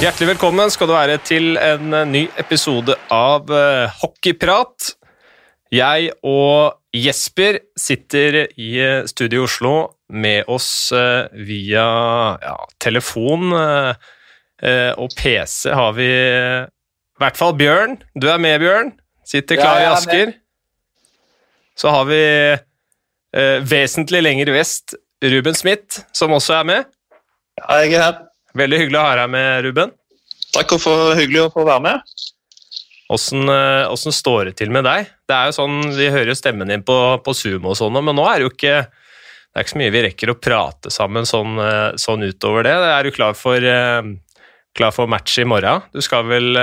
Hjertelig velkommen skal du være til en eh, ny episode av eh, Hockeyprat. Jeg og Jesper sitter i eh, studio i Oslo. Med oss via ja, telefon og PC har vi i hvert fall Bjørn. Du er med, Bjørn. Sitter Ja, klar i er Asker. Så har vi eh, vesentlig lenger vest Ruben Smith, som også er med. Ja, jeg er her. Veldig hyggelig å ha deg med, Ruben. Takk og for hyggelig å få være med. Åssen eh, åssen står det til med deg? Det er jo sånn, Vi hører jo stemmen din på, på Zoom, og sånn, men nå er det jo ikke det er ikke så mye vi rekker å prate sammen sånn, eh, sånn utover det. Er du klar for, eh, klar for match i morgen? Du skal vel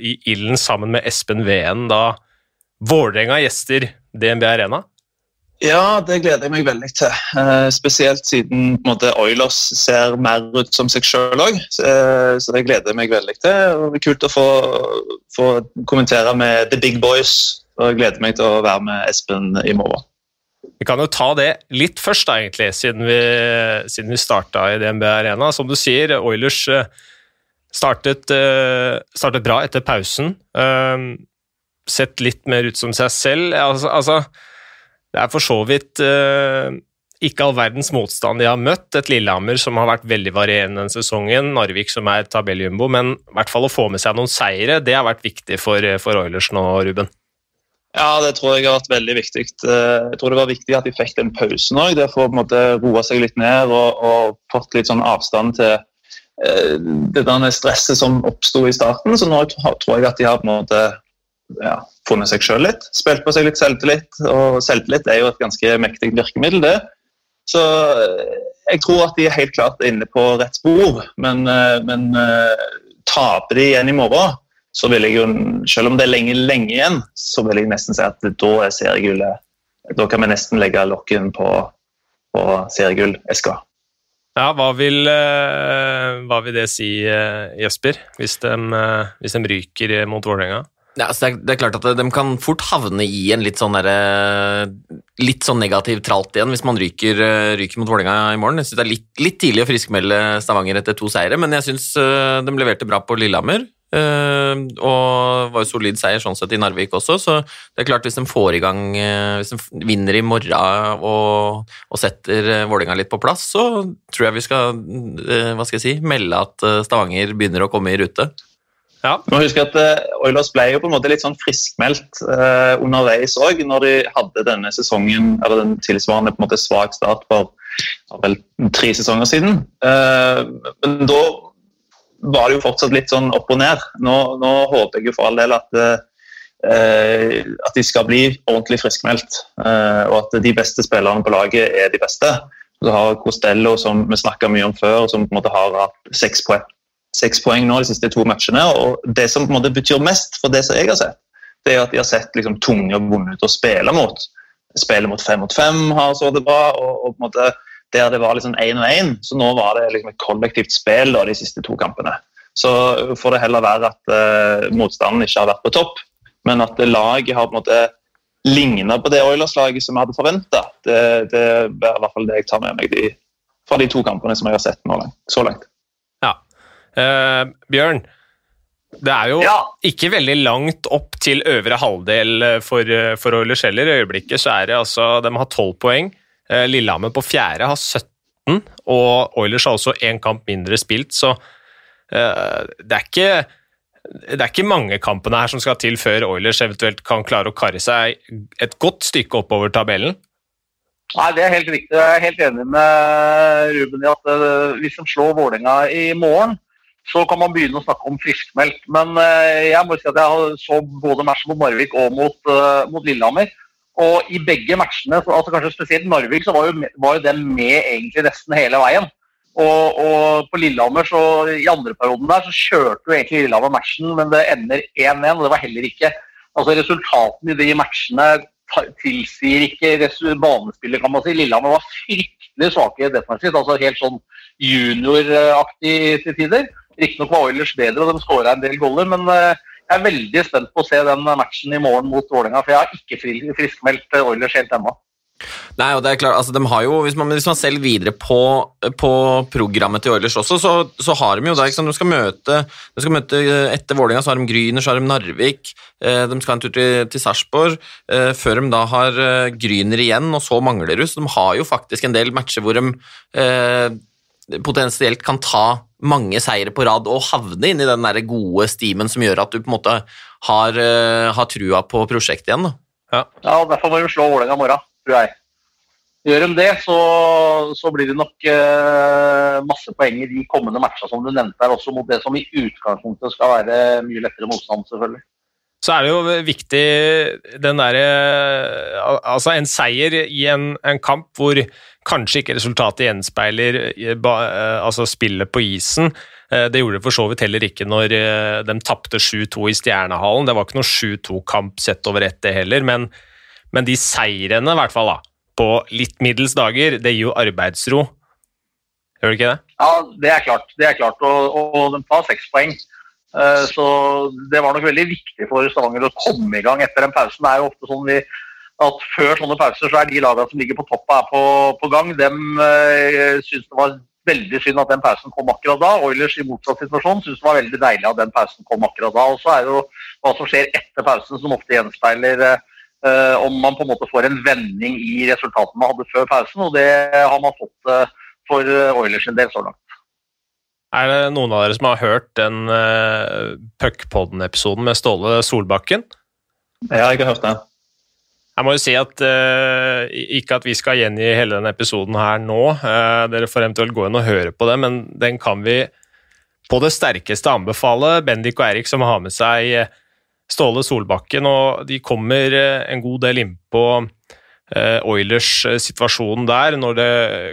i ilden sammen med Espen Veen da Vålerenga gjester DNB Arena? Ja, det gleder jeg meg veldig til. Eh, spesielt siden Oilers ser mer ut som seg sjøl òg. Eh, så det gleder jeg meg veldig til. Og det er kult å få, få kommentere med The Big Boys. Og jeg gleder meg til å være med Espen i morgen. Vi kan jo ta det litt først, da, egentlig, siden vi, siden vi starta i DNB Arena. Som du sier, Oilers eh, startet, eh, startet bra etter pausen. Eh, Sett litt mer ut som seg selv. Altså, altså det er for så vidt eh, ikke all verdens motstand de har møtt. Et Lillehammer som har vært veldig varierende denne sesongen, Narvik som er tabelljumbo, men i hvert fall å få med seg noen seire, det har vært viktig for, for Oilers nå, Ruben. Ja, det tror jeg har vært veldig viktig. Eh, Jeg tror det var viktig at de fikk den pausen òg. Det å på en roa seg litt ned og, og fått litt sånn avstand til eh, det der stresset som oppsto i starten. Så nå tror jeg at de har på en måte ja, funnet seg sjøl litt. Spilt på seg litt selvtillit. Og selvtillit er jo et ganske mektig virkemiddel, det. Så eh, jeg tror at de er helt klart inne på rett spor, men, eh, men eh, taper de igjen i morgen så vil jeg jo, selv om det er lenge, lenge igjen, så vil jeg nesten si at da er seriegullet Da kan vi nesten legge lokken på, på seriegulleska. Ja, hva vil, hva vil det si, Jesper, hvis de, hvis de ryker mot Vålerenga? Ja, altså det, er, det er klart at de kan fort havne i en litt sånn, der, litt sånn negativ tralt igjen hvis man ryker, eh, ryker mot Vålerenga i morgen. Jeg synes Det er litt, litt tidlig å friskmelde Stavanger etter to seire, men jeg syns de leverte bra på Lillehammer. eh, og var jo solid seier sånn sett i Narvik også, så det er klart hvis de får i gang eh, Hvis de vinner i morgen og, og setter eh, Vålerenga litt på plass, så tror jeg vi skal eh, hva skal jeg si, melde at eh, Stavanger begynner å komme i rute. Ja, må huske at eh, Oilers ble jo på en måte litt sånn friskmeldt eh, underveis òg, når de hadde denne sesongen, eller den tilsvarende på en måte svak start for vel tre sesonger siden. Eh, men da var det jo fortsatt litt sånn opp og ned. Nå, nå håper jeg jo for all del at, eh, at de skal bli ordentlig friskmeldt, eh, og at de beste spillerne på laget er de beste. Du har Costello, som vi snakka mye om før, som på en måte har hatt seks poeng, seks poeng nå de siste to matchene. og Det som på en måte betyr mest for det som jeg har sett, det er at de har sett liksom, tunge og vonde ut å spille mot. Spillet mot fem mot fem har så det bra. og, og på en måte der det var liksom én og én, så nå var det liksom et kollektivt spill da, de siste to kampene. Så får det heller være at uh, motstanden ikke har vært på topp, men at laget har på en måte ligna på det Oilers-laget som vi hadde forventa. Det, det er i hvert fall det jeg tar med meg de, fra de to kampene som jeg har sett nå så langt. Eh, Bjørn, det er jo Ja. ikke veldig langt opp til øvre halvdel eh, for, eh, for Oilers heller. I øyeblikket så er det altså De har 12 poeng. Eh, Lillehammer på fjerde har 17, og Oilers har også én kamp mindre spilt, så uh, det er ikke det er ikke mange kampene her som skal til før Oilers eventuelt kan klare å karre seg et godt stykke oppover tabellen. Nei, Det er helt riktig. Jeg er helt enig med Ruben i at hvis de slår Vålerenga i morgen, så kan man begynne å snakke om friskmeldt. Men eh, jeg må si at jeg så både matchen mot Narvik og mot, eh, mot Lillehammer. Og i begge matchene, altså kanskje spesielt Narvik, så var jo, var jo den med egentlig nesten hele veien. Og, og på Lillehammer, så i andre perioden der, så kjørte jo egentlig Lillehammer matchen, men det ender 1-1. og Det var heller ikke Altså Resultatene i de matchene tilsier ikke banespillet, kan man si. Lillehammer var fryktelig svake defensivt. altså Helt sånn junioraktig til tider. Riktignok var Oilers bedre, og de skåra en del goller, men eh, jeg er veldig spent på å se den matchen i morgen mot Vålerenga, for jeg har ikke friskmeldt Oilers helt ennå. Nei, og det er klart, altså de har jo, Hvis man, hvis man ser videre på, på, programmet til Oilers også, så, så har de jo da, de skal møte de skal møte Etter Vålinga så har de Gryner, så har de Narvik, eh, de skal en tur til, til Sarpsborg, eh, før de da har eh, Gryner igjen, og så Manglerud. Så de har jo faktisk en del matcher hvor de eh, potensielt kan ta mange seire på rad og havne inn i den der gode stimen som gjør at du på en måte har, har trua på prosjektet igjen. da. Ja, ja og Derfor må de slå Vålerenga i morgen tror jeg. Gjør de det, så, så blir det nok eh, masse poeng i de kommende matchene som du nevnte her, også mot det som i utgangspunktet skal være mye lettere motstand, selvfølgelig. Så er det jo viktig den derre Altså en seier i en, en, kamp hvor kanskje ikke resultatet gjenspeiler eh, altså spillet på isen. Eh, det gjorde det for så vidt heller ikke når eh, de tapte 7-2 i Stjernehallen. Det var ikke noe 7-2-kamp sett over ett, det heller. men men de seirene, i hvert fall, da, på litt middels dager, det gir jo arbeidsro. Gjør det ikke det? Ja, det er klart. Det er klart. Og, og de tar seks poeng. Eh, så det var nok veldig viktig for Stavanger å komme i gang etter den pausen. Det er jo ofte sånn vi, at Før sånne pauser så er de lagene som ligger på toppen er på, på gang. De uh, syns det var veldig synd at den pausen kom akkurat da. Oilers i motsatt situasjon syns det var veldig deilig at den pausen kom akkurat da. Og så er det jo hva som skjer etter pausen som ofte gjenspeiler uh, Uh, om man på en måte får en vending i resultatene man hadde før pausen, og det har man fått for eh, Oilers sin del så langt. Er det noen av dere som har hørt den uh, Puckpodden-episoden med Ståle Solbakken? Ja, jeg har hørt den. Jeg må jo si at uh, Ikke at vi skal gjengi hele denne episoden her nå, uh, dere får eventuelt gå inn og høre på det, men den kan vi på det sterkeste anbefale Bendik og Erik som har med seg Ståle Solbakken, og de kommer eh, en god del innpå uh, Oilers eh, situasjon der, når det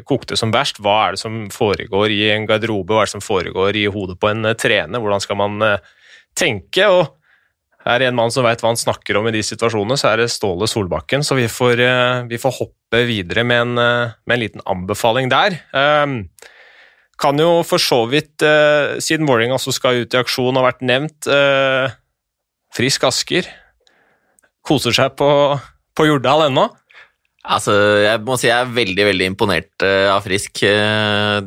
kokte som verst. Hva er det som foregår i en garderobe, hva er det som foregår i hodet på en trener? Hvordan skal man tenke? og er en mann som vet hva han snakker om i de situasjonene, så er det Ståle Solbakken. Så vi får, vi får hoppe videre med en, med en, liten anbefaling der. Kan jo for så vidt, siden Vålerenga også skal ut i aksjon, har vært nevnt Frisk Asker koser seg på, på Jordal ennå. Altså, jeg må si jeg er veldig veldig imponert uh, av Frisk. Uh,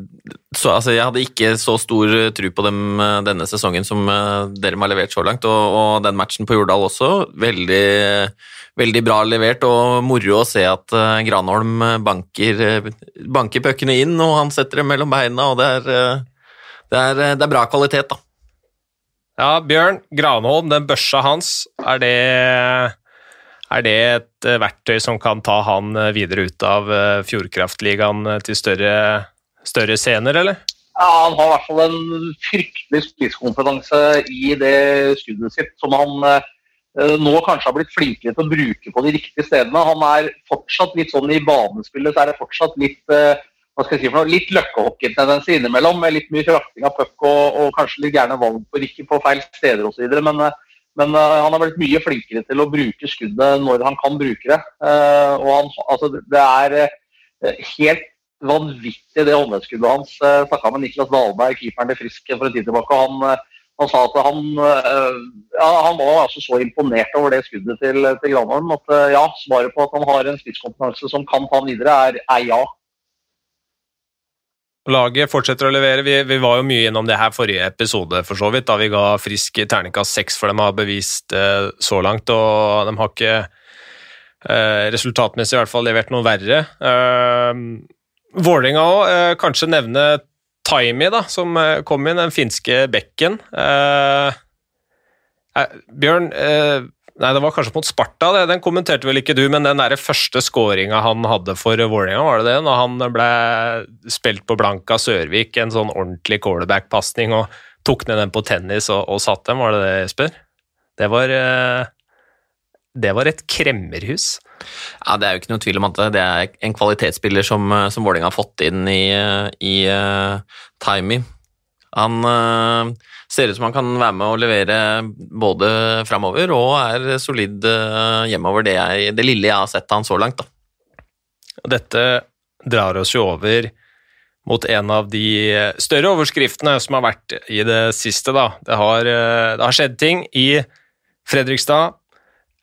så, altså, jeg hadde ikke så stor tro på dem denne sesongen som dere har levert så langt. Og, og, den matchen på Jordal også, veldig, veldig bra levert. Og moro å se at Granholm banker, banker puckene inn, og han setter dem mellom beina. og det er, det er, det er bra kvalitet, da. Ja, Bjørn Granholm, den børsa hans, er det, er det et eh, verktøy som kan ta han eh, videre ut av eh, Fjordkraftligaen til større, større scener, eller? Ja, Han har i hvert fall en fryktelig spisskompetanse i det studiet sitt, som han nå kanskje har blitt flinkere til å bruke på de riktige stedene. Han er fortsatt litt sånn i banespillet, så er det fortsatt litt hva skal jeg si for noe, litt løkkehockey-tendens innimellom, med litt mye frakting av puck og, og, kanskje litt gærne valg på på feil steder osv. Men, men uh, han har blitt mye flinkere til å bruke skuddet når han kan bruke det. Uh, og han, altså, det er uh, helt vanvittig det håndleddsskuddet hans. Uh, Snakka med Niklas Dahlberg, keeperen til Frisk, for en tid tilbake. Han, han sa at han, ja, han var altså så imponert over det skuddet til, til Granholm at ja, svaret på at han har en spisskompetanse som kan ta han videre, er, er ja. Laget fortsetter å levere. Vi, vi, var jo mye gjennom det her forrige episode, for så vidt, da vi ga Frisk terningkast seks, for de har bevist eh, så langt. Og de har ikke eh, resultatmessig i hvert fall levert noe verre. Eh, Vålerenga òg, eh, kanskje nevne Taimi, da, som eh, kom inn, den finske bekken. Eh, eh, Bjørn, Nei, det var kanskje mot Sparta, det. den kommenterte vel ikke du, men den der første skåringa han hadde for Vålerenga, var det det? Når han ble spilt på blank av Sørvik, en sånn ordentlig callback-pasning, og tok ned den på tennis og, og satt dem, var det det, Jesper? Det var eh, Det var et kremmerhus. Ja, Det er jo ikke noe tvil om at det er en kvalitetsspiller som, som Vålerenga har fått inn i, i uh, Timey. Han uh, ser ut som han kan være med å levere både framover og er solid uh, hjemover, det, jeg, det, lille jeg har sett han så langt. Da. Dette drar oss jo over mot en av de større overskriftene som har vært i det siste. Da. Det, har, uh, det har skjedd ting i Fredrikstad.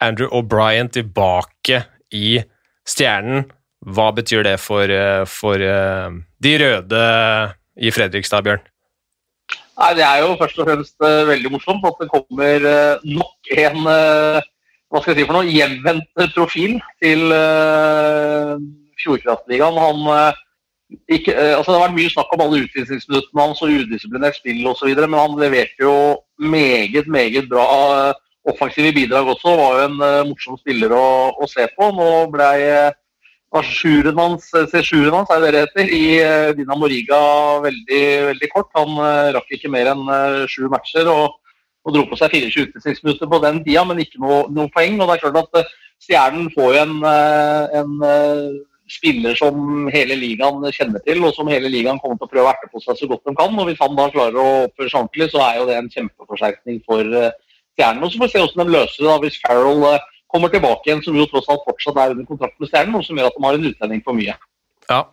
Andrew O'Brien tilbake i Stjernen. Hva betyr det for, eh, for eh, de røde i Fredrikstad, Bjørn? Nei, Det er jo først og fremst uh, veldig morsomt at det kommer uh, nok en uh, hva skal jeg si for noe, hjemvendt profil til Fjordkraftligaen. Han ikke, altså Det har vært mye snakk om alle utvisningsminuttene hans og udisiplinert spill osv., men han leverte jo meget, meget bra offensive bidrag også. Var jo en morsom spiller å, å se på. Nå ble sjuren hans, C7-en hans er det det heter, i Dinamo Riga veldig, veldig kort. Han rakk ikke mer enn sju matcher og, og, dro på seg 24 utvisningsminutter på den tida, men ikke noe, noe, poeng. og det er klart at Stjernen får en, en spiller som hele ligaen kjenner til, og som hele ligaen kommer til å prøve å erte på seg så godt de kan. og Hvis han da klarer å oppføre seg ordentlig, så er jo det en kjempeforsterkning for Stjernen. Og Så får vi se hvordan de løser det da, hvis Farrell kommer tilbake igjen, som jo tross alt fortsatt er under kontrakt med Stjernen, noe som gjør at de har en utlending for mye. Ja,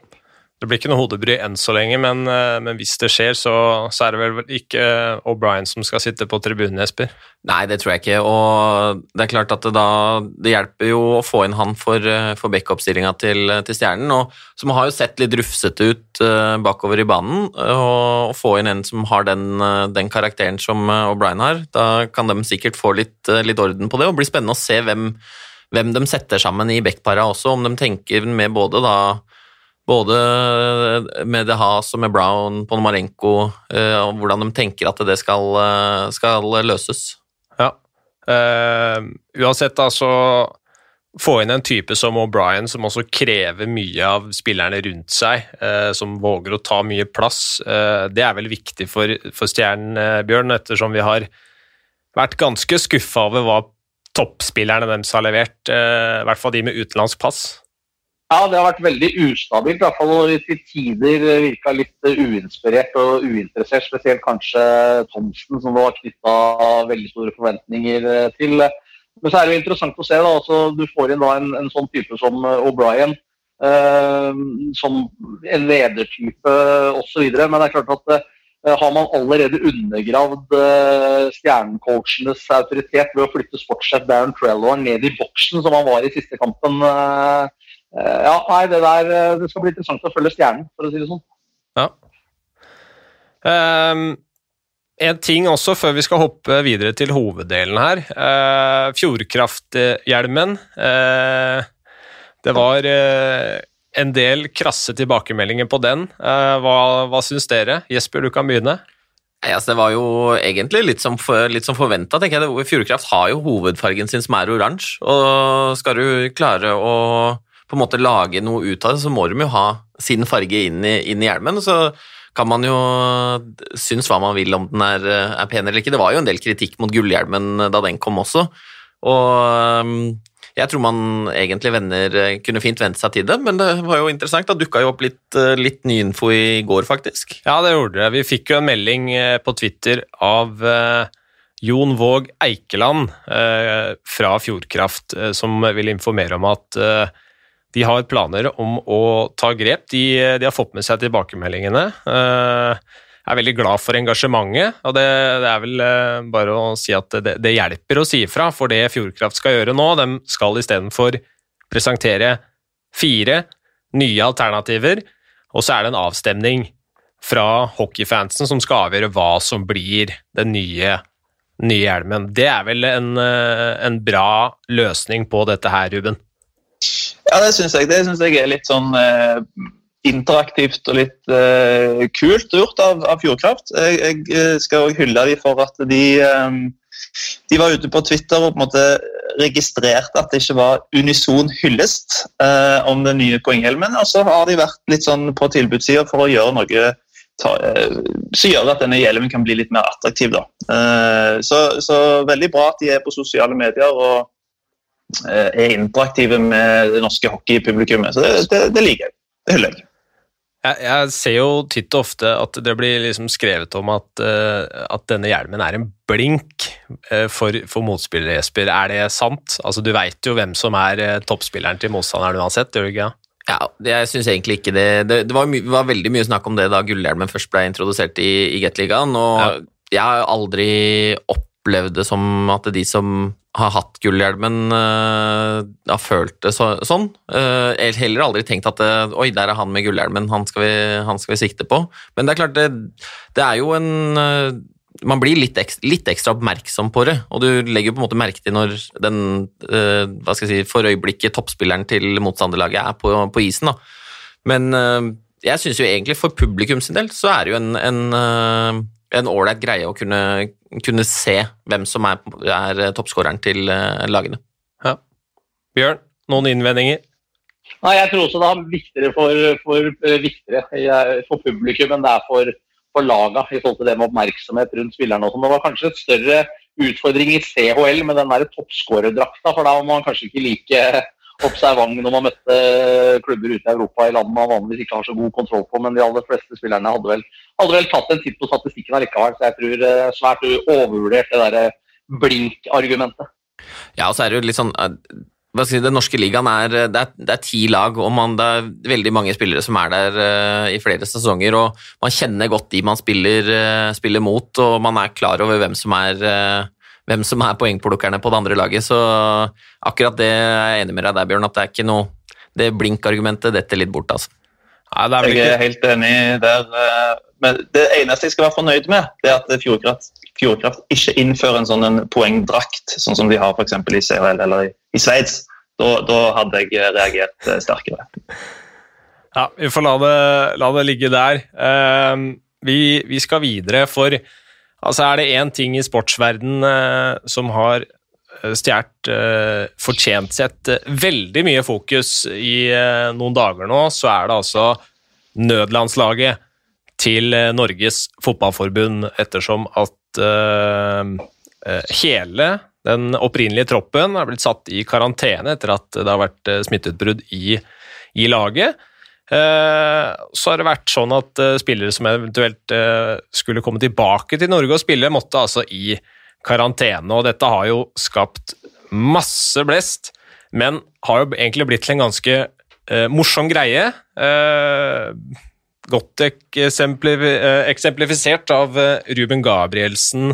det blir ikke noe hodebry enn så lenge, men, eh, men hvis det skjer, så, så, er det vel ikke O'Brien som skal sitte på tribunen, Jesper? Nei, det tror jeg ikke. Og det er klart at det, da, det hjelper jo å få inn han for, eh, for backup-stillinga til, til, Stjernen, og, som har jo sett litt rufsete ut uh, bakover i banen. Og, og, få inn en som har den, den karakteren som O'Brien har, da kan de sikkert få litt, litt orden på det. Og blir spennende å se hvem, hvem de setter sammen i backpara også, om de tenker med både da både med De Haas og med Brown, Ponomarenko, eh, og hvordan de tenker at det skal, eh, skal løses. Ja. Uh, uansett, altså Få inn en type som O'Brien, som også krever mye av spillerne rundt seg, uh, som våger å ta mye plass. Uh, det er vel viktig for, for Stjernen, Bjørn, ettersom vi har vært ganske skuffa over hva toppspillerne deres har levert, i hvert fall de med utenlandsk pass. Ja, det har vært veldig ustabilt. I hvert fall og til tider virka litt uinspirert og uinteressert. Spesielt kanskje Thomsen, som det var knytta veldig store forventninger til. Men så er det jo interessant å se. da, altså Du får inn da en, en sånn type som O'Brien. Eh, som en ledertype osv. Men det er klart at eh, har man allerede undergravd eh, stjernecoachenes autoritet ved å flytte sportssjef Darren Trello ned i boksen, som han var i siste kampen eh, Eh, ja, nei, det der eh, Det skal bli interessant å følge stjernen, for å si det sånn. Ja. Um, en ting også før vi skal hoppe videre til hoveddelen her. Uh, Fjordkrafthjelmen. Uh, det var uh, en del krasse tilbakemeldinger på den. hva, hva syns dere? Jesper, du kan begynne. Nei, altså Det var jo egentlig litt som, litt som forventa. Fjordkraft har jo hovedfargen sin som er oransje. Og skal du klare å på en måte lage noe ut av det, så må de jo ha sin farge inn i, inn i hjelmen. Så kan man jo synes hva man vil om den er, er, pen eller ikke. Det var jo en del kritikk mot gullhjelmen da den kom også. Og um, jeg tror man egentlig venner kunne fint vente seg til det, men det var jo interessant. Da dukka jo opp litt, litt ny info i går, faktisk. Ja, det gjorde det. Vi fikk jo en melding eh, på Twitter av uh, Jon Våg Eikeland uh, fra Fjordkraft, som ville informere om at de har planer om å ta grep. De, de har fått med seg tilbakemeldingene. Jeg eh, er veldig glad for engasjementet, og det, det er vel eh, bare å si at det, det, hjelper å si ifra. For det Fjordkraft skal gjøre nå, de skal istedenfor presentere fire nye alternativer, og så er det en avstemning fra hockeyfansen som skal avgjøre hva som blir den nye, nye hjelmen. Det er vel en, eh, en bra løsning på dette her, Ruben? Ja, det syns jeg. Det synes jeg er litt sånn eh, interaktivt og litt eh, kult gjort av, av Fjordkraft. Jeg, jeg, eh, skal også hylle dem for at de, eh, de var ute på Twitter og på en måte registrerte at det ikke var unison hyllest eh, om den nye poenghjelmen. Og så har de vært litt sånn på tilbudssida for å gjøre noe ta, eh, som gjør at denne hjelmen kan bli litt mer attraktiv. Da. Så, så veldig bra at de er på sosiale medier. og Eh, er interaktive med det norske hockeypublikummet. Så det, det, det, liker jeg. Det hyller jeg. jeg. Jeg ser jo titt og ofte at det blir liksom skrevet om at, uh, at denne hjelmen er en blink uh, for, for motspillere, Jesper. Er det sant? Altså, du veit jo hvem som er uh, toppspilleren til motstanderen uansett, gjør du ikke? Ja, det, jeg syns egentlig ikke det. Det, det var, my, var, veldig mye snakk om det da gullhjelmen først ble introdusert i, i Gateligaen. og ja. Jeg har aldri opp opplevd det som at de som har hatt gullhjelmen, uh, har følt det så, sånn. Uh, heller aldri tenkt at det, oi, der er han med gullhjelmen, han, han skal vi sikte på. Men det er klart, det, det er jo en man blir litt ekstra, litt ekstra, oppmerksom på det, og du legger på en måte merke til når den hva skal jeg si, for øyeblikket toppspilleren til motstanderlaget er på, på isen. Da. Men jeg syns jo egentlig for publikum sin del så er det jo en, en en greie å kunne, kunne, se hvem som er, er toppskåreren til uh, lagene. Ja. Bjørn, noen innvendinger? Nei, Jeg tror også det er viktigere for, for, eh, viktigere for publikum enn det er for, for laga i forhold til det med oppmerksomhet rundt spillerne. Sånn. Det var kanskje et større utfordring i CHL med den toppskårerdrakta, for da var man kanskje ikke like observant når man møtte klubber ute i Europa i land man vanligvis ikke har så god kontroll på. Men de aller fleste spillerne hadde vel, hadde vel tatt en titt på statistikken allikevel. Så jeg tror uh, svært overvurdert det derre blink-argumentet. Ja, og så er det jo litt sånn eh, Den norske ligaen er det, er det er, ti lag, og man, det er veldig mange spillere som er der uh, i flere sesonger. og Man kjenner godt de man spiller, uh, spiller mot, og man er klar over hvem som er uh, hvem som er poengplukkerne på det andre laget. Så akkurat det er jeg enig med deg der, Bjørn, at det er ikke noe Det blink-argumentet detter litt bort, altså. Ja, er jeg er helt enig der. Eh, men det eneste jeg skal være fornøyd med, det er at Fjordkraft, Fjordkraft ikke innfører en sånn en poengdrakt, sånn som de har f.eks. i CHL eller i, i Sveits. Da, da, hadde jeg reagert eh, sterkere. Ja, vi får la det, la det ligge der. Uh, vi, vi, skal videre, for Altså Er det én ting i sportsverden eh, som har eh, stjålet eh, fortjent sett eh, veldig mye fokus i eh, noen dager nå, så er det altså nødlandslaget til eh, Norges Fotballforbund, ettersom at hele den opprinnelige troppen er blitt satt i karantene etter at det har vært smitteutbrudd i, i laget. Eh, så har det vært sånn at eh, spillere som eventuelt eh, skulle komme tilbake til Norge og spille, måtte altså i karantene. Og dette har jo skapt masse blest, men har jo egentlig blitt til en ganske morsom greie. Godt eksemplifisert av Ruben Gabrielsen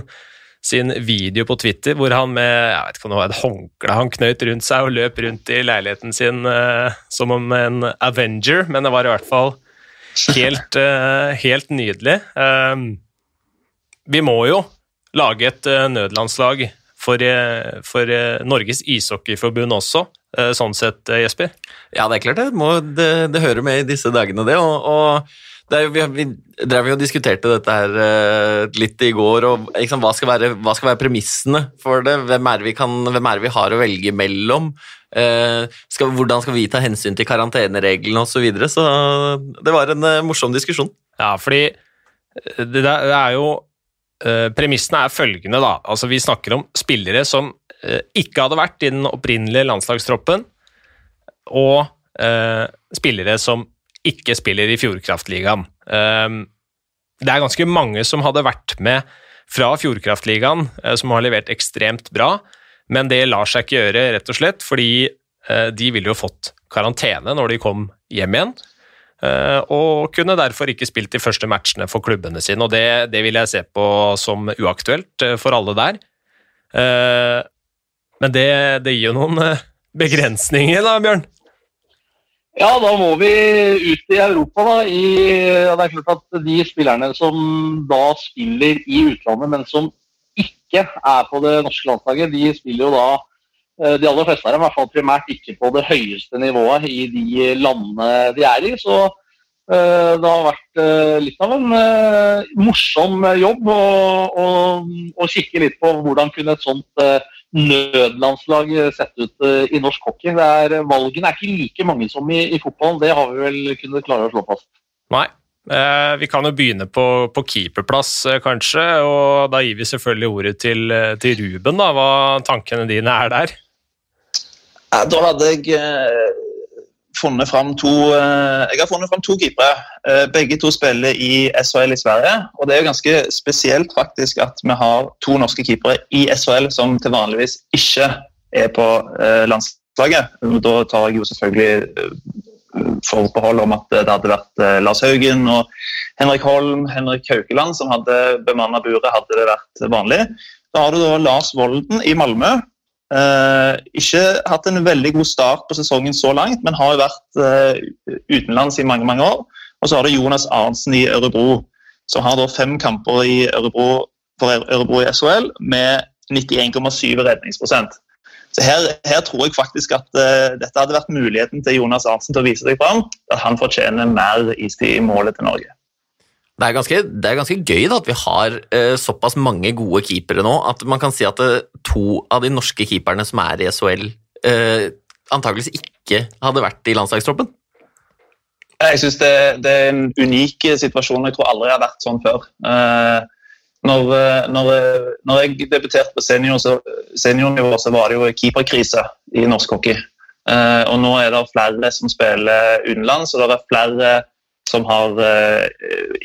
sin video på Twitter hvor han med jeg vet ikke om det var et håndkle han knøt rundt seg og løp rundt i leiligheten sin uh, som om en Avenger, men det var i hvert fall helt, uh, helt nydelig. Um, vi må jo lage et uh, nødlandslag for, for Norges ishockeyforbund også, sånn sett, Jesper? Ja, det er klart det. Må, det, det hører med i disse dagene, det. og, og er, vi, vi drev jo og diskuterte dette her uh, litt i går, og liksom, hva, skal være, hva, skal være, premissene for det? Hvem er det vi, kan, hvem er det vi har å velge mellom? Uh, skal, hvordan skal vi ta hensyn til karantenereglene osv.? Så, videre? så det var en uh, morsom diskusjon. Ja, fordi det, det er jo Premissene er følgende, da. Altså, vi snakker om spillere som ikke hadde vært i den opprinnelige landslagstroppen, og spillere som ikke spiller i Fjordkraftligaen. Ehm, det er ganske mange som hadde vært med fra Fjordkraftligaen, eh, som har levert ekstremt bra, men det lar seg ikke gjøre, rett og slett, fordi eh, de ville jo fått karantene når de kom hjem igjen. Eh, og kunne derfor ikke spilt de første matchene for klubbene sine, og det, det vil jeg se på som uaktuelt for alle der. Men det, det gir jo noen begrensninger, da, Bjørn? Ja, da må vi ut i Europa. da. I, det er klart at De spillerne som da spiller i utlandet, men som ikke er på det norske landslaget, de spiller jo da eh, De aller fleste er i hvert fall primært ikke på det høyeste nivået i de landene de er i. Så det har vært uh, litt av en uh, morsom jobb å, å, å, kikke litt på hvordan kunne et sånt nødlandslag sett ut i norsk hockey. Er, valgene er ikke like mange som i, i fotballen, det har vi vel kunnet klare å slå fast. Nei. Eh, vi kan jo begynne på, på keeperplass, eh, kanskje. og Da gir vi selvfølgelig ordet til, eh, til Ruben. da, Hva tankene dine er der? Da hadde jeg funnet fram to eh, Jeg har funnet fram to keepere. Eh, begge to spiller i SHL i Sverige. Og det er jo ganske spesielt faktisk at vi har to norske keepere i SHL som til vanligvis ikke er på eh, landslaget. Da tar jeg jo selvfølgelig forbehold om at det hadde vært Lars Haugen og Henrik Holm, Henrik Haukeland, som hadde bemanna buret, hadde det vært vanlig. Da har du da Lars Volden i Malmö. Eh, ikke hatt en veldig god start på sesongen så langt, men har jo vært uh, utenlands i mange mange år. Og så har du Jonas Arntzen i Ørebro, som har da fem kamper i Ørebro, for Ørebro i SHL med 91,7 redningsprosent. Så her, her, tror jeg faktisk at uh, dette hadde vært muligheten til Jonas Arntzen til å vise seg fram. At han fortjener mer istid i målet til Norge. Det er ganske, det er ganske gøy da, at vi har uh, såpass mange gode keepere nå. At man kan si at uh, to av de norske keeperne som er i SHL, uh, antakeligvis ikke hadde vært i landslagstroppen. Jeg synes det, det, er en unik situasjon. Jeg tror aldri jeg har vært sånn før. Når, når, når, jeg debuterte på senior, så, seniornivå, så var det jo keeperkrise i norsk hockey. Og nå er det flere som spiller utenlands, og det er flere som har eh,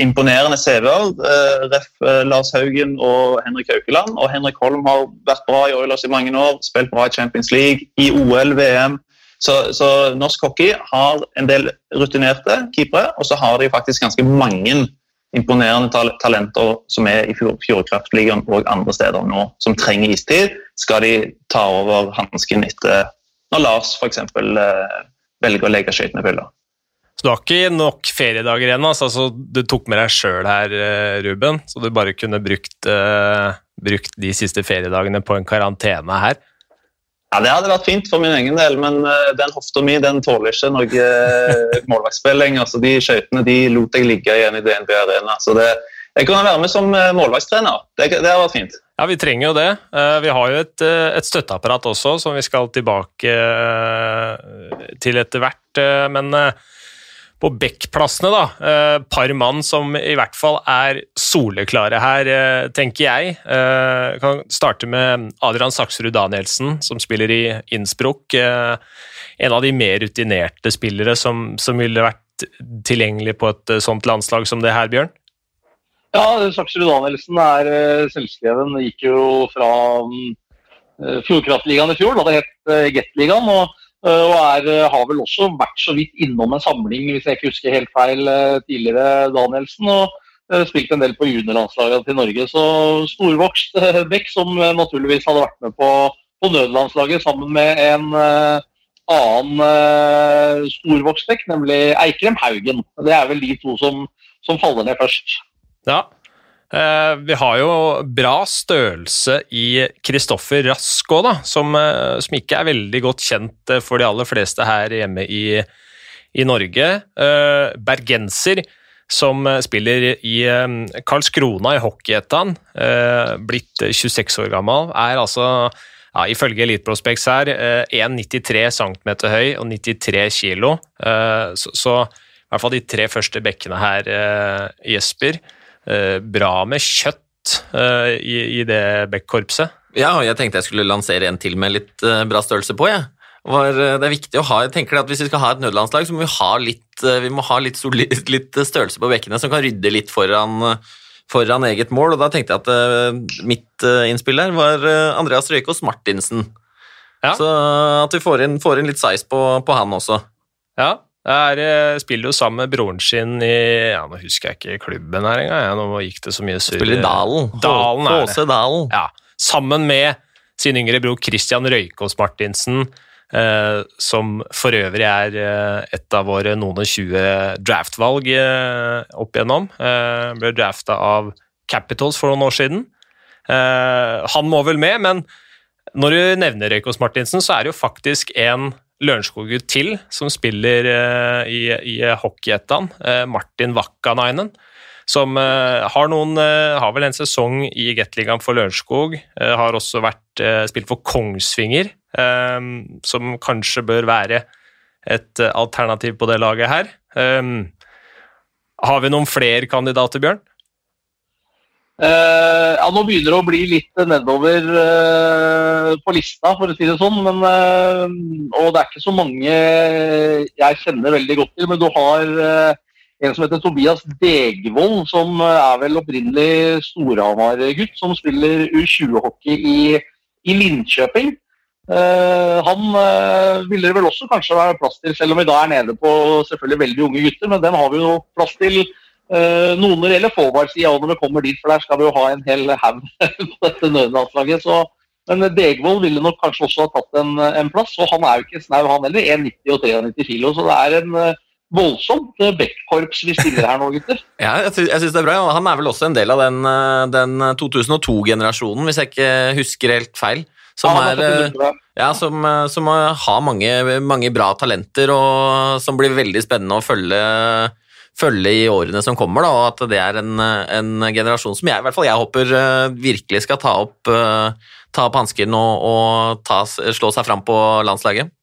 imponerende CV-er. Eh, ref. Eh, Lars Haugen og Henrik Haukeland. Og Henrik Holm har vært bra i Oilers i mange år, spilt bra i Champions League, i OL, VM. Så, så norsk hockey har en del rutinerte keepere, og så har de faktisk ganske mange imponerende talenter som er i Fjordkraftligaen og andre steder nå, som trenger istid. Skal de ta over hansken etter når Lars f.eks. velger å legge skøytene hylla? Så du har ikke nok feriedager igjen? Altså, du tok med deg sjøl her, eh, Ruben, så du bare kunne brukt, uh, brukt, de siste feriedagene på en karantene her? Ja, Det hadde vært fint for min egen del, men uh, den hofta mi den tåler ikke noe uh, målvaktsspill lenger. Så de skøytene de lot jeg ligge igjen i DNB Arena. Så det, jeg kunne være med som målvaktstrener. Det, det hadde vært fint. Ja, vi trenger jo det. Vi har jo et, et støtteapparat også, som vi skal tilbake til etter hvert. Men på backplassene, da. Eh, par mann som i hvert fall er soleklare her, eh, tenker jeg. Eh, kan starte med Adrian Saksrud Danielsen, som spiller i Innsbruck. Eh, en av de mer rutinerte spillere som, som ville vært tilgjengelig på et sånt landslag som det her, Bjørn? Ja, Saksrud Danielsen er selvskreven. Gikk jo fra um, Fjordkraftligaen i fjor, da det het uh, og og er, eh, har vel også vært så vidt innom en samling, hvis jeg ikke husker helt feil, eh, tidligere, Danielsen. og Spilt en del på juniorlandslaget til Norge. Så storvokst Beck, som naturligvis hadde vært med på, på nødlandslaget sammen med en annen storvokst Beck, nemlig Eikrem Haugen. Det er vel de to som, som faller ned først. Ja, Eh, vi har jo bra størrelse i Kristoffer Rask òg, som, eh, som, ikke er veldig godt kjent eh, for de aller fleste her hjemme i, i Norge. Bergenser, som spiller i Karlskrona i Hockeyettan, blitt 26 år gammel, er altså ja, ifølge Elite Prospects her 1,93 cm høy og 93 kg. Så, så, i hvert fall de tre første bekkene her, Jesper. Eh, bra med kjøtt eh, i, i det backkorpset. Ja, og jeg tenkte jeg skulle lansere en til med litt eh, bra størrelse på. Var, det er viktig å ha, jeg tenker at Hvis vi skal ha et nødlandslag, så må vi ha litt, vi må ha litt, litt størrelse på bekkene som kan rydde litt foran, foran, eget mål. og Da tenkte jeg at mitt innspill der var Andreas Røykås Martinsen. Ja. Så at vi får inn, får inn litt size på, på han også. Ja, jeg eh, spiller jo sammen med broren sin i ja, Nå husker jeg ikke klubben her engang. Nå gikk det så mye surr. Spiller i Dalen. Dalen er det. Dalen. Ja, sammen med sin yngre bror Christian Røykås Martinsen, eh, som for øvrig er eh, et av våre noen og tjue draftvalg eh, opp igjennom. Eh, ble drafta av Capitals for noen år siden. Eh, han må vel med, men når du nevner Røykås Martinsen, så er det jo faktisk en Lørenskog-gutt til som spiller uh, i, i Hockeyettan, uh, Martin Vakkanainen. Som uh, har, noen, har vel en sesong i Gateligaen for Lørenskog. har også vært, spilt for Kongsvinger, som kanskje bør være et alternativ på det laget her. har vi noen flere kandidater, Bjørn? Uh, ja, Nå begynner det å bli litt nedover uh, på lista, for å si det sånn. Men, uh, og det er ikke så mange jeg kjenner veldig godt til. Men du har en som heter Tobias Degvold, som er vel opprinnelig Storhamar-gutt, som spiller U20-hockey i, i, Linköping. han ville det vel også kanskje være plass til, selv om vi da er nede på selvfølgelig veldig unge gutter. Men den har vi jo plass til Uh, noen når det gjelder forward-sida når vi kommer dit, for der skal vi jo ha en hel haug på dette nødlandslaget. Så, men Degvold ville nok kanskje også ha tatt en, en plass, og han er jo ikke snau, han heller. 1,90 og 93 kilo, så det er en uh, voldsomt backkorps vi stiller her nå, gutter. ja, jeg syns det er bra. Han er vel også en del av den, den 2002-generasjonen, hvis jeg ikke husker helt feil. Som, er, ja, som, som har mange, mange, bra talenter, og som blir veldig spennende å følge følge i årene som kommer, da, og at det er en, en, generasjon som jeg i hvert fall jeg håper uh, virkelig skal ta opp, uh, ta opp hansken og, og ta, slå seg fram på landslaget.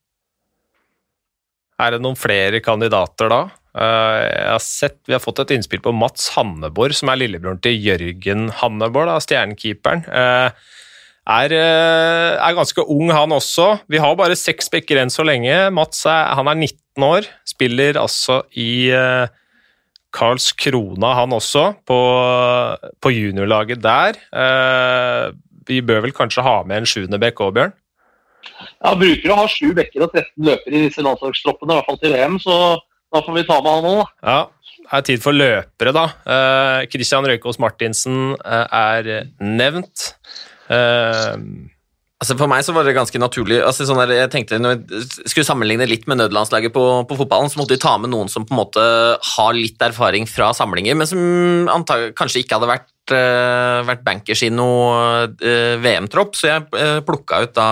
Er det noen flere kandidater da? Uh, jeg har sett, Vi har fått et innspill på Mats Hanneborg, som er lillebroren til Jørgen Hanneborg, stjernekeeperen. Er, er, ganske ung, han også. Vi har bare seks bekker enn så lenge. Mats er, han er 19 år, spiller altså i Karlskrona, han også, på, på juniorlaget der. Eh, vi bør vel kanskje ha med en sjuende bekk òg, Bjørn? Ja, bruker å ha sju bekker og 13 løpere i disse landslagstroppene, i hvert fall til VM, så da får vi ta med han òg, da. Ja, det er tid for løpere, da. Eh, Christian Røykås Martinsen eh, er nevnt. Eh, Altså For meg så var det ganske naturlig. Altså sånn der, jeg tenkte Når jeg skulle sammenligne litt med nødlandslaget på, på, fotballen, så måtte vi ta med noen som på en måte har litt erfaring fra samlinger, men som antag, kanskje ikke hadde vært, uh, vært bankers i noe uh, VM-tropp. Så jeg uh, plukka ut da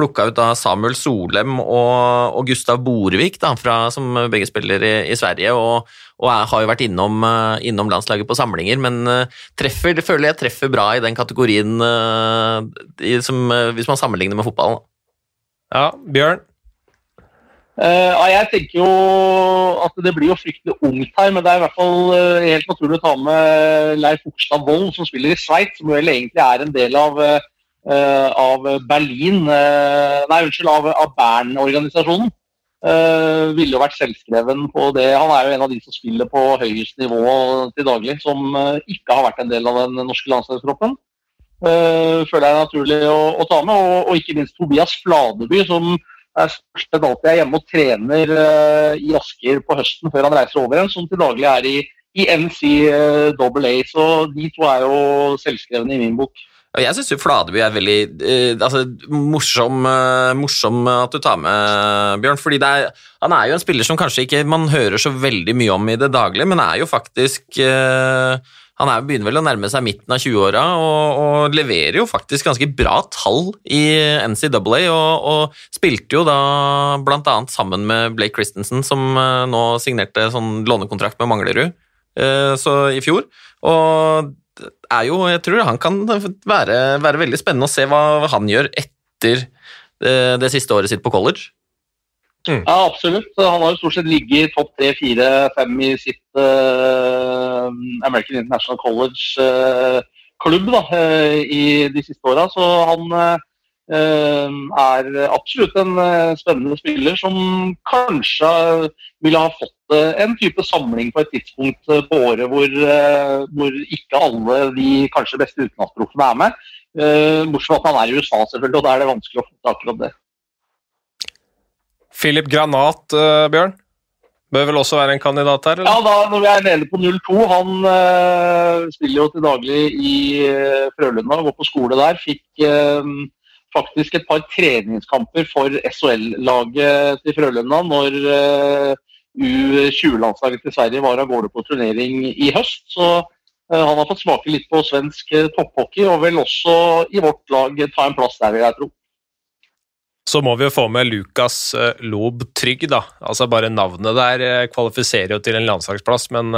ut da Samuel Solem og, og Gustav Borevik, da, fra, som begge spiller i, i Sverige. og og jeg har jo vært innom, eh, innom, landslaget på samlinger, men eh, treffer, det føler jeg treffer bra i den kategorien uh, i, som, hvis man sammenligner med fotballen. Ja, Bjørn? Uh, jeg tenker jo at det blir jo fryktelig ungt her, men det er i hvert fall helt naturlig å ta med Leif Okstad Wold, som spiller i Sveits, som vel egentlig er en del av uh, av Berlin uh, Nei, unnskyld, av, av Bern-organisasjonen. Uh, ville jo vært selvskreven på det. Han er jo en av de som spiller på høyest nivå til daglig, som uh, ikke har vært en del av den norske landslagstroppen. Uh, føler jeg er naturlig å, å ta med. Og, og, ikke minst Tobias Fladeby, som er størst alltid er hjemme og trener i Asker på høsten før han reiser over igjen, som til daglig er i, i NCAA. Så de to er jo selvskrevne i min bok. Jeg syns Fladeby er veldig eh, altså, morsom, eh, morsom, at du tar med, Bjørn. fordi er, Han er jo en spiller som kanskje ikke man hører så veldig mye om i det daglige, men er jo faktisk eh, Han er, begynner vel å nærme seg midten av 20-åra og, og, leverer jo faktisk ganske bra tall i NCAA. Og, og spilte jo da bl.a. sammen med Blake Christensen, som eh, nå signerte sånn lånekontrakt med Manglerud eh, så i fjor. Og er jo Jeg tror han kan være, være veldig spennende å se hva han gjør etter det, det siste året sitt på college. Mm. Ja, absolutt. Han har jo stort sett ligget i topp tre, fire, fem i sitt uh, American International College-klubb uh, uh, i de siste åra. Så han Eh, er absolutt en eh, spennende spiller som kanskje ville ha fått eh, en type samling på et tidspunkt på året hvor, hvor ikke alle de kanskje beste utenlandsproffene er med. Bortsett fra at han er i USA, selvfølgelig, og da er det vanskelig å få tak i det. Philip Granat, Bjørn? Bør vel også være en kandidat her? Eller? Ja, da, når vi er nede på 0-2 Han uh, spiller jo til daglig i Frølunda går på skole der. Fikk uh, faktisk et par treningskamper for SHL-laget til Frølunda når uh, U20-landslaget til Sverige var av gårde på turnering i høst. Så uh, han har fått smake litt på svensk uh, topphockey, og vil også i vårt lag ta en plass der, vil jeg tro. Så må vi jo få med Lukas Lob Trygg, da. Altså Bare navnet der kvalifiserer jo til en landslagsplass, men,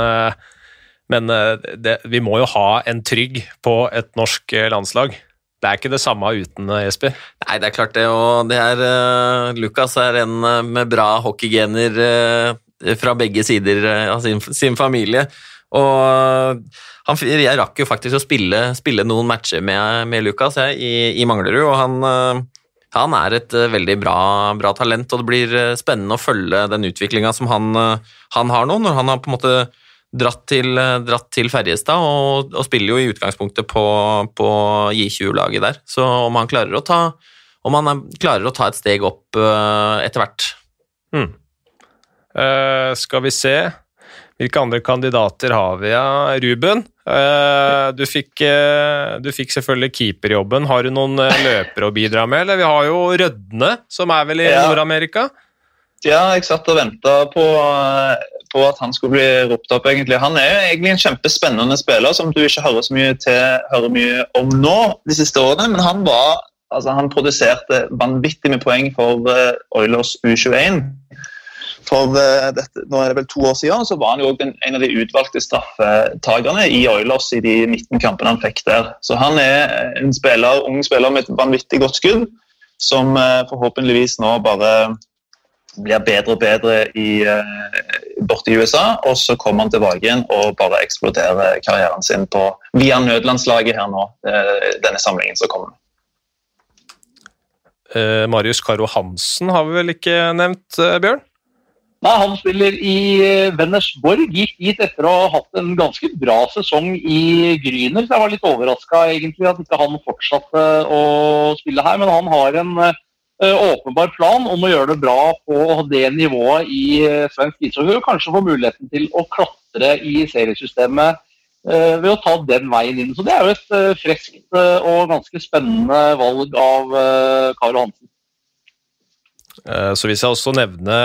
men det, vi må jo ha en Trygg på et norsk landslag. Det er ikke det samme uten eh, Jesper? Nei, det er klart det. Og det er uh, Lukas er en uh, med bra hockeygener uh, fra begge sider av sin, sin, familie. Og han, jeg rakk jo faktisk å spille, spille noen matcher med, med Lukas jeg, i, i, Manglerud, og han, han er et veldig bra, bra, talent. Og det blir spennende å følge den utviklinga som han, han har nå, når han har på en måte dratt til, dratt til Ferjestad og, og, spiller jo i utgangspunktet på, på J20-laget der. Så om han klarer å ta, om han klarer å ta et steg opp uh, etter hvert. Hmm. Uh, skal vi se hvilke andre kandidater har vi? Ja, Ruben, uh, du fikk, uh, du fikk selvfølgelig keeperjobben. Har du noen eh, løpere å bidra med? Eller vi har jo Rødne, som er vel i Ja. Nord-Amerika? Ja, jeg satt og venta på, på at han skulle bli ropt opp. egentlig. Han er jo egentlig en kjempespennende spiller som du ikke hører så mye, til, hører mye om nå de siste årene. Men han, var, altså, han produserte vanvittig med poeng for uh, Oilers U21. For uh, dette, nå er det vel to år siden, så var han jo også en, en av de utvalgte straffetakerne i Oilers i de 19 kampene han fikk der. Så han er en spiller, ung spiller med et vanvittig godt skudd, som uh, forhåpentligvis nå bare blir bedre og bedre i, eh, borte i USA, og så kommer han tilbake igjen og bare eksploderer karrieren sin på, via nødlandslaget her nå, eh, denne samlingen som kommer. Eh, Marius Karo Hansen har vi vel ikke nevnt, eh, Bjørn? Nei, Han spiller i Vennesborg. Vennersborg. Gikk dit etter å ha hatt en ganske bra sesong i Gryner. Så jeg var litt overraska egentlig at ikke han fortsatte å spille her. Men han har en åpenbar plan om å gjøre det bra på det nivået i eh, svensk ishockey. Og kanskje få muligheten til å klatre i seriesystemet eh, ved å ta den veien inn. Så det er jo et freskt eh, og ganske spennende valg av eh, Karo Hansen. Eh, Så hvis jeg også nevne,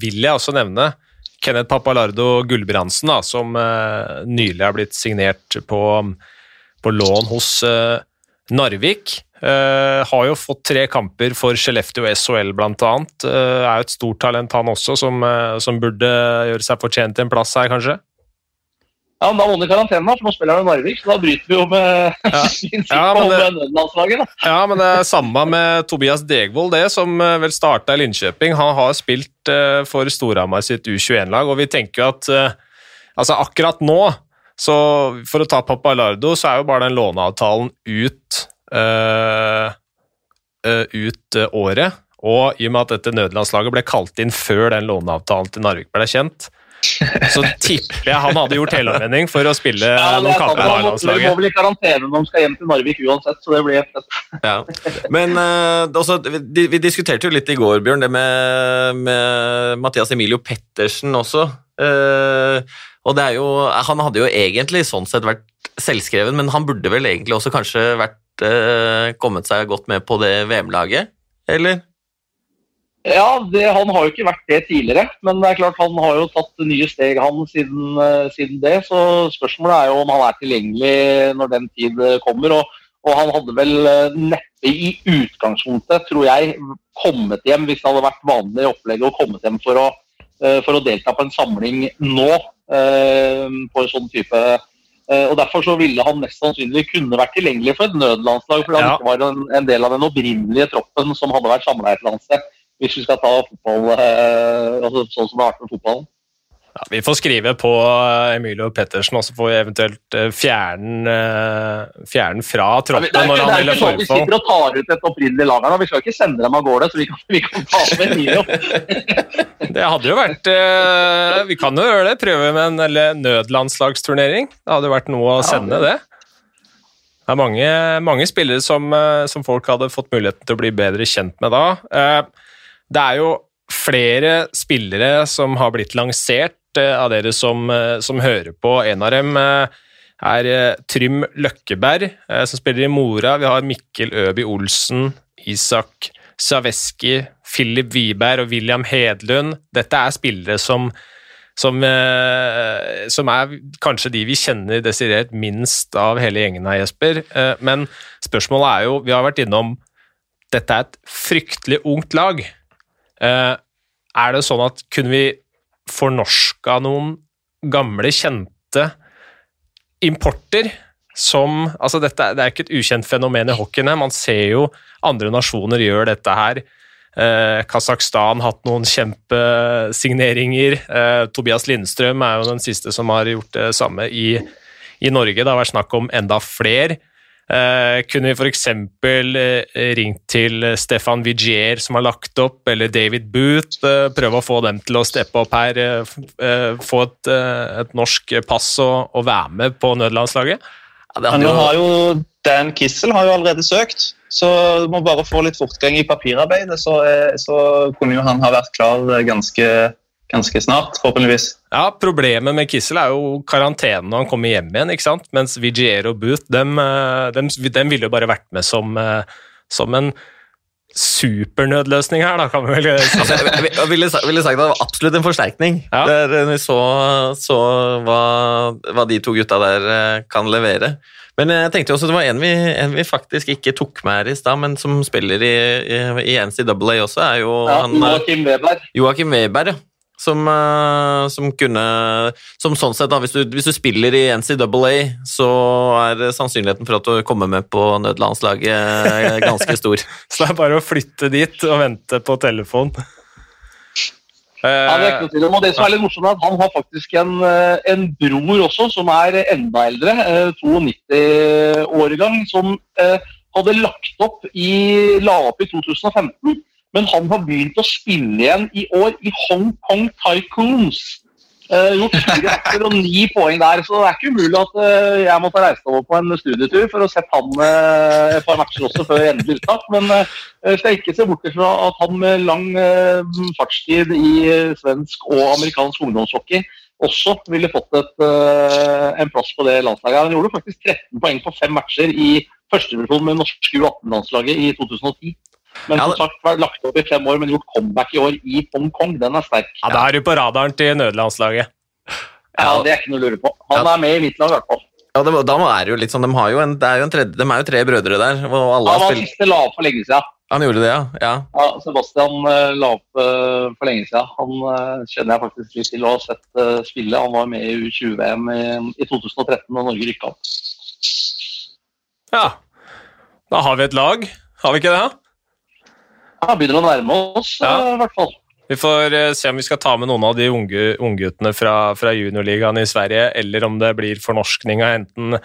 vil jeg også nevne Kenneth Papalardo Gulbrandsen, som eh, nylig har blitt signert på, på lån hos eh, Narvik. uh, har jo fått tre kamper for Skellefteå SHL, blant annet. Eh, er jo et stort talent, han også, som, uh, som burde gjøre seg fortjent til en plass her, kanskje. Ja, men Da må han i karantene, da, for nå spiller han i Narvik. Så da bryter vi jo med Ja. Ja, men det- nødlandslaget. Ja, men det er samme med Tobias Degvold, det, som vel starta i Linköping. Han har spilt uh, for Storhamar sitt U21-lag, og vi tenker jo at altså akkurat nå, så for å ta Papalardo, så er jo bare den låneavtalen ut eh, ut eh, året. Og i og med at dette nødlandslaget ble kalt inn før den låneavtalen til Narvik ble kjent, så tipper jeg han hadde gjort helomvending for å spille Ja, noen er kamper med Han må, de må A-landslaget. vel i karantene når de skal hjem til Narvik uansett, så det blir fett. Ja. Men uh, også, vi, vi diskuterte jo litt i går, Bjørn, det med, med Mathias Emilio Pettersen også. Uh, og det er jo, han hadde jo egentlig sånn sett vært selvskreven, men han burde vel egentlig også kanskje vært, eh, kommet seg godt med på det VM-laget, eller? Ja, det, han har jo ikke vært det tidligere, men det er klart han har jo tatt nye steg han siden, eh, siden det. Så spørsmålet er jo om han er tilgjengelig når den tid eh, kommer. Og, og han hadde vel eh, neppe i utgangspunktet, tror jeg, kommet hjem hvis det hadde vært vanlig opplegg å kommet hjem for å, for å delta på en samling nå. På en sånn type og Derfor så ville han mest sannsynlig kunne vært tilgjengelig for et nødlandslag, fordi han Ja. ikke var en, en del av den opprinnelige troppen som hadde vært samla et eller annet sted hvis vi skal ta fotball eh, altså sånn som det har vært med fotballen. Ja, vi får skrive på eh, Emilio Pettersen, og så får vi eventuelt eh, fjerne eh, fjerne fra troppen Ja, når ikke, han vil melder ikke sånn vi sitter og tar ut et opprinnelig lag her. Vi skal ikke sende dem av gårde, så vi kan, vi kan ta med Emilio. Det hadde jo vært Vi kan jo gjøre det, prøve med en eller nødlandslagsturnering. Det hadde jo vært noe å sende, det. Det er mange, mange spillere som, som folk hadde fått muligheten til å bli bedre kjent med da. Eh, Det er jo flere spillere som har blitt lansert eh, av dere som, eh, som hører på. En av dem eh, er Trym Løkkeberg, som spiller i Mora. Vi har Mikkel Øby Olsen, Isak Saveski, Philip Wiberg og William Hedlund. Dette er spillere som, som, som er kanskje de vi kjenner desidert minst av hele gjengen her, Jesper. Men spørsmålet er jo, vi har vært innom dette er et fryktelig ungt lag. Eh, er det sånn at kunne vi fornorska noen gamle, kjente importer som altså dette, Det er ikke et ukjent fenomen i hockeyen. Man ser jo andre nasjoner gjør dette her. Eh, Kasakhstan hatt noen kjempesigneringer. Eh, Tobias Lindstrøm er jo den siste som har gjort det samme i, i Norge. Det har vært snakk om enda flere. Eh, kunne vi f.eks. Eh, ringt til Stefan Vigier, som har lagt opp, eller David Booth, eh, prøve å få dem til å steppe opp her, eh, eh, få et, eh, et norsk pass og, og være med på nødlandslaget? Ja, det Men nå jo, har jo Dan Kissel har jo allerede søkt, så du må bare få litt fortgang i papirarbeidet, så, eh, så kunne jo han ha vært klar ganske ganske snart, forhåpentligvis. Ja, Problemet med Kissel er jo karantenen når han kommer hjem igjen. ikke sant? Mens Vigier og Booth dem, eh, dem, dem ville jo bare vært med som, eh, som en supernødløsning her, da, kan vi vel si. Altså, jeg, ville, ville sagt at det var absolutt en forsterkning. Ja. Der eh, vi så, så hva, hva de to gutta der kan levere. Men jeg tenkte også det var en vi, en vi faktisk ikke tok med her i stad, men som spiller i, i, i NCAA også, er jo Ja, han Joakim Weber. Joakim Weber, ja. Som, eh, som kunne Som sånn sett, da, hvis du, hvis du spiller i NCAA, så er sannsynligheten for at du kommer med på nødlandslaget eh, ganske stor. Så det er bare å flytte dit og vente på telefon. Ja, det er ikke noe tvil om. Og det som er litt morsomt, er at han har faktisk en, eh, en bror også, som er enda eldre, eh, 92-årgang, som eh, hadde lagt opp i, la opp i 2015. Men han har begynt å spille igjen i år i Hong Kong Tycoons. Uh, gjort fire matcher og ni poeng der, så det er ikke umulig at uh, jeg måtte reise over på en studietur for å sette han uh, et par matcher også før endelig uttak. Men jeg skal ikke se bort fra at han med lang uh, fartstid i svensk og amerikansk ungdomshockey også ville fått et, en plass på det landslaget. Han gjorde faktisk 13 poeng på fem matcher i førstedivisjon med norske U18-landslaget i 2010. Men Ja, som sagt, vært lagt opp i fem år, men gjort comeback i år i Hongkong. Den er sterk. Ja, Da er du på radaren til nødlandslaget. Ja, Det er ikke noe å lure på. Han Ja. er med i mitt lag, i hvert fall. Ja, det, da er det jo litt sånn, de, har jo en, det er jo en tredje, de er jo tre brødre der, og alle Han var spilt siste la opp for lenge siden. Han gjorde det, ja. ja. Ja, Sebastian uh, la opp uh, for lenge siden. Han uh, kjenner jeg faktisk litt til å ha sett spille. Han var med i U20-VM i, i 2013 da Norge rykka opp. Ja, da har vi et lag. Har vi ikke det? Ja, begynner å nærme oss, Ja. eh, i hvert fall. Vi får eh, se om vi skal ta med noen av de unge ungguttene fra, fra juniorligaen i Sverige, eller om det blir fornorskning av enten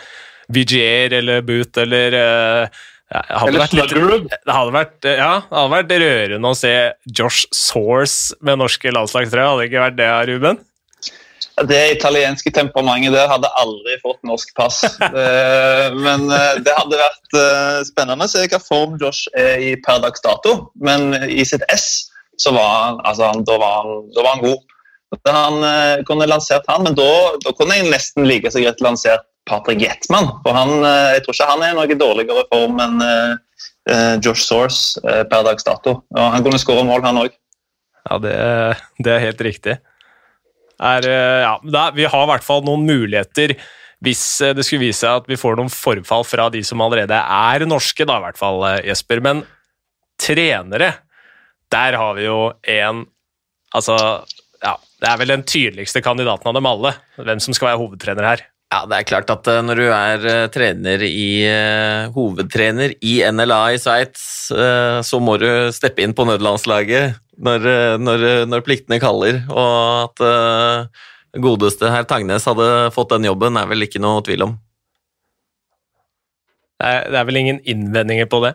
Vigier eller Boot eller eh, ja, Eller Sluggerud. Det hadde vært, ja, det hadde vært rørende å se Josh Source med norske landslagstrøye. Hadde det ikke vært det, Ruben? Det italienske temperamentet der hadde aldri fått norsk pass. Eh, Men eh, det hadde vært eh, spennende å se hva form Josh er i per dags dato. Men i sitt S så var han, altså, da, var han, da var han god. Da han kunne lansert han, men da, da kunne jeg nesten like så greit lansert Patrick Jetman. For han, jeg tror ikke han er i noe dårligere form enn Josh Source per dags dato. Og han kunne skåre mål, han òg. Ja, det, det er helt riktig. Er, eh, ja, da, vi har i hvert fall noen muligheter hvis eh, det skulle vise seg at vi får noen forfall fra de som allerede er norske, da i hvert fall, eh, Jesper. Men trenere, der har vi jo en Altså, ja, det er vel den tydeligste kandidaten av dem alle, hvem som skal være hovedtrener her. Ja, det er klart at når du er trener i hovedtrener i NLA i Sveits, så må du steppe inn på nødlandslaget når, eh, når, når pliktene kaller. Og at uh, godeste herr Tangnes hadde fått den jobben, er vel ikke noe tvil om. Det er, det er vel ingen innvendinger på det?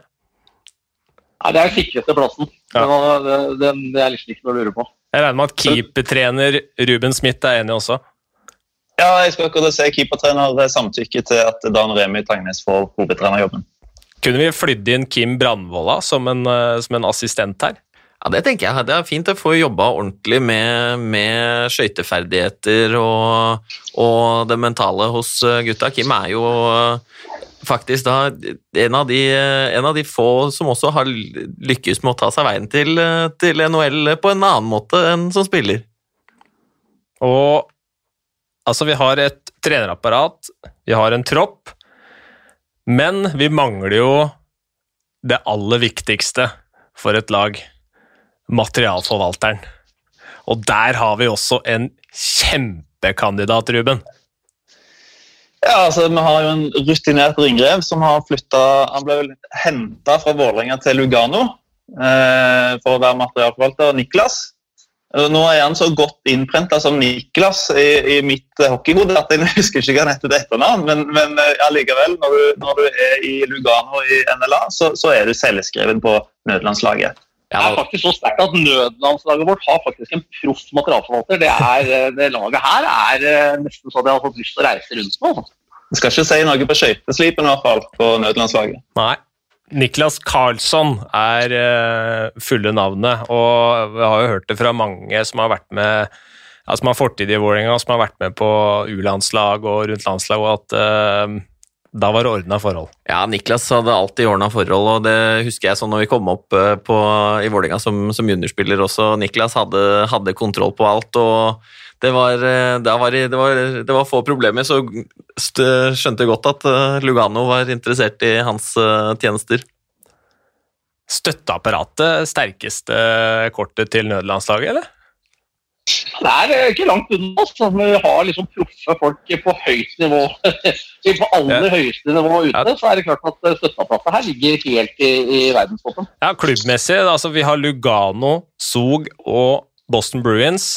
Nei, det er sikreste plassen. Ja. Det, var- det, det, det er liksom ikke noe å lure på. Jeg regner med at keepertrener Ruben Smith er enig også. Ja, jeg skal akkurat se keepertrener samtykke til at Dan Remi Tangnes får hovedtrenerjobben. Kunne vi flydd inn Kim Brandvolla som eh, som en assistent her? Ja, Det tenker jeg. Det er fint å få jobba ordentlig med, med skøyteferdigheter og, og det mentale hos eh, gutta. Kim er jo eh, faktisk da en av, de, en av de få som også har lykkes med å ta seg veien til, eh, til NHL på en annen måte enn som spiller. Og altså, vi har et trenerapparat, vi har en tropp, men vi mangler jo det aller viktigste for et lag. Materialforvalteren. Og der har vi også en kjempekandidat, Ruben. Ja, altså Vi har jo en rutinert ringrev som har flytta Han ble vel henta fra Vålerenga til Lugano eh, for å være materialforvalter. Niklas. Nå er han så godt innprenta som Niklas i, i mitt eh, hockeyhode at jeg husker ikke hva han heter til etternavn, men, men eh, allikevel, når, du, når du er i Lugano i NLA, så, så er du selvskreven på nødlandslaget. Det er faktisk så sterkt at nødlandslaget vårt har faktisk en proff materialforvalter. Det, er, eh, det laget her er eh, nesten så de har fått lyst til å reise rundt med. Du Jeg skal ikke si noe på skøyteslipen i hvert fall, på nødlandslaget. Nei. Niklas Karlsson er uh, fulle navnet, og vi har jo hørt det fra mange som har vært med ja, som har fortid i Vålerenga, som har vært med på U-landslag og rundt landslag, og at uh, da var det ordna forhold. Ja, Niklas hadde alltid ordna forhold, og det husker jeg sånn når vi kom opp på, i Vålerenga som, som, juniorspiller også. Niklas hadde, hadde kontroll på alt. og det var, eh, det, var, det, var, det var, få problemer, så skjønte jeg godt at eh, Lugano var interessert i hans eh, tjenester. Støtteapparatet sterkeste kortet til nødlandslaget, eller? Det er ikke langt unna. Altså. Vi har liksom proffe folk på høyt nivå. på aller ja. høyeste nivå ute, ja. så er det klart at støtteapparatet her ligger helt i, i verdenstoppen. Ja, klubbmessig. Altså, vi har Lugano, Zug og Boston Bruins.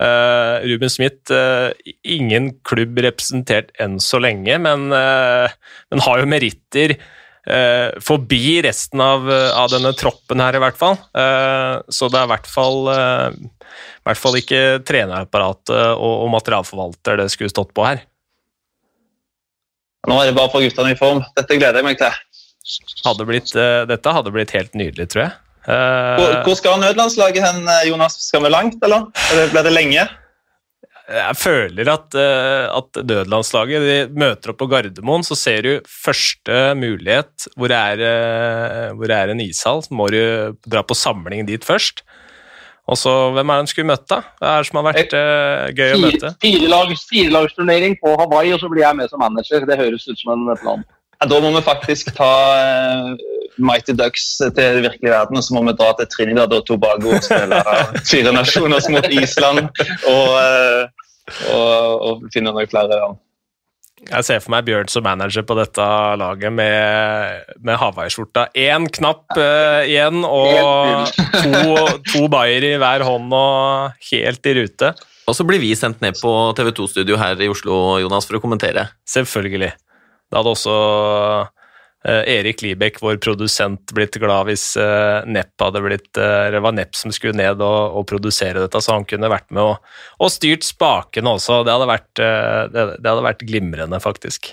Uh, Ruben Smith, uh, ingen klubb representert enn så lenge, men, uh, men har jo meritter forbi resten av, av, denne troppen her, i hvert fall. så det er i hvert fall, i hvert fall ikke trenerapparatet og, og materialforvalter det skulle stått på her. Nå er det bare for guttene i form. Dette gleder jeg meg til. Hadde blitt, dette hadde blitt helt nydelig, tror jeg. Hvor, hvor, skal nødlandslaget hen, eh, Jonas? Skal vi langt, eller? eller blir det lenge? Jeg føler at, eh, at nødlandslaget de møter opp på Gardermoen, så ser du første mulighet hvor det er, eh, hvor det er en ishall. Så må du dra på samling dit først. Og så, Hvem er det de skulle møtt, da? Hva er det som har vært uh, gøy å møte? Firelagsturnering fire på Hawaii, og så blir jeg med som manager. Det høres ut som en plan. Ja, da må vi faktisk ta uh, Mighty Ducks til virkelig verden, og så må vi dra til Trinidad og Tobago og spille fire nasjoner mot Island og, eh, og, og finne noen flere. Ja. Jeg ser for meg Bjørn som manager på dette laget med, med Hawaii-skjorta. Én knapp uh, igjen og to, to bayer i hver hånd og helt i rute. Og så blir vi sendt ned på TV 2-studio her i Oslo Jonas, for å kommentere. Selvfølgelig. Det hadde også Erik Libek, vår produsent, blitt glad hvis uh, Nepp hadde blitt uh, Det var Nepp som skulle ned og, og, produsere dette, så han kunne vært med og, og styrt spakene også. Det hadde, vært, det, det hadde vært glimrende, faktisk.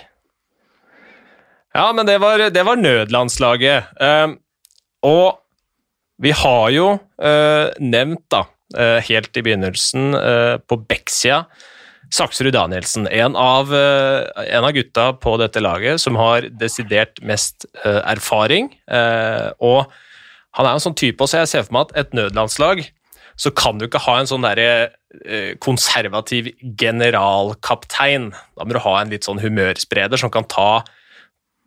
Ja, men det var, det var nødlandslaget. og vi har jo nevnt, da, helt i begynnelsen, på Beksia Saksrud Danielsen, en av, eh, en av, gutta på dette laget som har desidert mest uh, erfaring. Uh, og han er en sånn type også, jeg ser for meg at et nødlandslag så kan du ikke ha en sånn derre konservativ generalkaptein. Da må du ha en litt sånn humørspreder som kan ta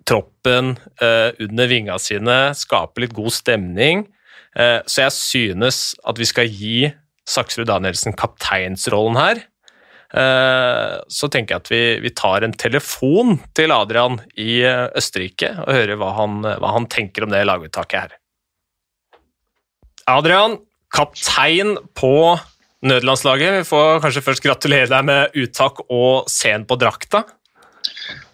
troppen under vinga sine, skape litt god stemning. så jeg synes at vi skal gi Saksrud Danielsen kapteinsrollen her. Eh, så tenker jeg at vi, vi, tar en telefon til Adrian i eh, Østerrike og hører hva han, hva han tenker om det laguttaket her. Adrian, kaptein på nødlandslaget. Vi får kanskje først gratulere deg med uttak og sen på drakta.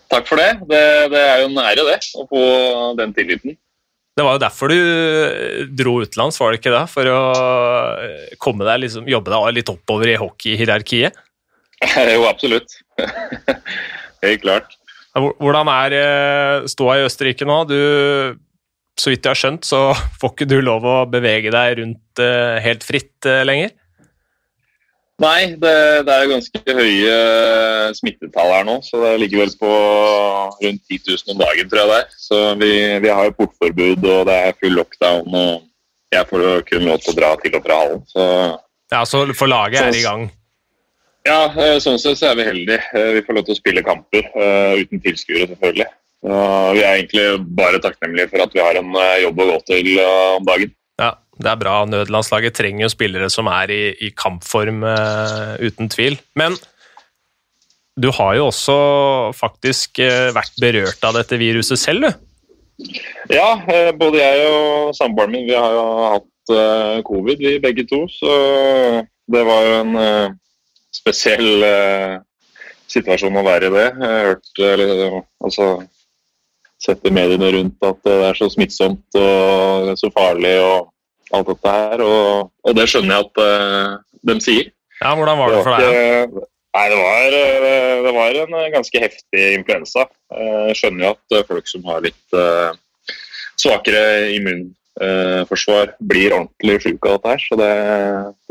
Takk for det. det. det. er jo en ære, det, å få den tilliten. Det var jo derfor du dro utenlands, var det ikke det? For å komme deg, liksom, jobbe deg litt oppover i hockeyhierarkiet? Jo, absolutt. Helt klart. Hvordan er eh, ståa i Østerrike nå? Du, så vidt jeg har skjønt, så får ikke du lov å bevege deg rundt eh, helt fritt eh, lenger? Nei, det, det, er ganske høye smittetall her nå. Så det ligger vel på rundt 10 000 om dagen, tror jeg det er. Så vi, vi har jo portforbud, og det er full lockdown. Og jeg får jo kun lov til å dra til og fra hallen. Så, ja, så for laget er i gang? Ja, eh, sånn sett så er vi heldige. Eh, vi får lov til å spille kamper uh, uten tilskuere, selvfølgelig. Vi er egentlig bare takknemlige for at vi har en jobb å gå til om dagen. Ja, det er bra. Nødlandslaget trenger jo spillere som er i, i kampform, uten tvil. Men du har jo også faktisk vært berørt av dette viruset selv, du? Ja, både jeg og samboeren min vi har jo hatt covid, vi begge to. Så det var jo en spesiell eh, situasjon å være i det. Jeg har hørt eller, altså, sett i mediene rundt at det er så smittsomt og så farlig og alt dette her. Og, og det skjønner jeg at eh, de sier. Ja, Hvordan var det for deg? Nei, det var, eh, det var, en ganske heftig influensa. Jeg skjønner jo at folk som har litt eh, svakere immunforsvar blir ordentlig sjuk av dette her. Så det,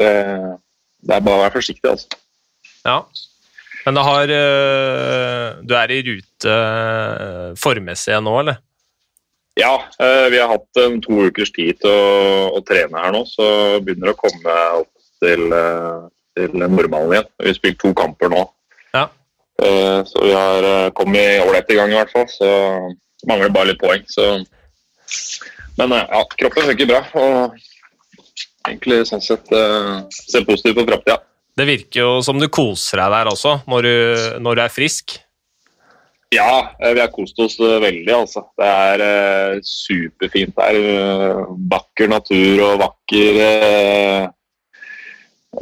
det, det er bare å være forsiktig, altså. Ja. Men det har øh, Du er i rute øh, formmessig nå, eller? Ja, eh, vi har hatt to ukers tid til å, å trene her nå, så begynner det å komme opp til, eh, til normalen igjen. Vi har spilt to kamper nå. Ja. Eh, Så vi har eh, kommet ålreit i gang i hvert fall. Så mangler bare litt poeng. Så. Men eh, ja, kroppen funker bra. Og egentlig sånn sett eh, ser positivt på framtida. Det virker jo som du koser deg der også, når du, når du er frisk. Ja, vi har kost oss eh, veldig, altså. Det er eh, superfint her. Eh, Vakker natur og vakker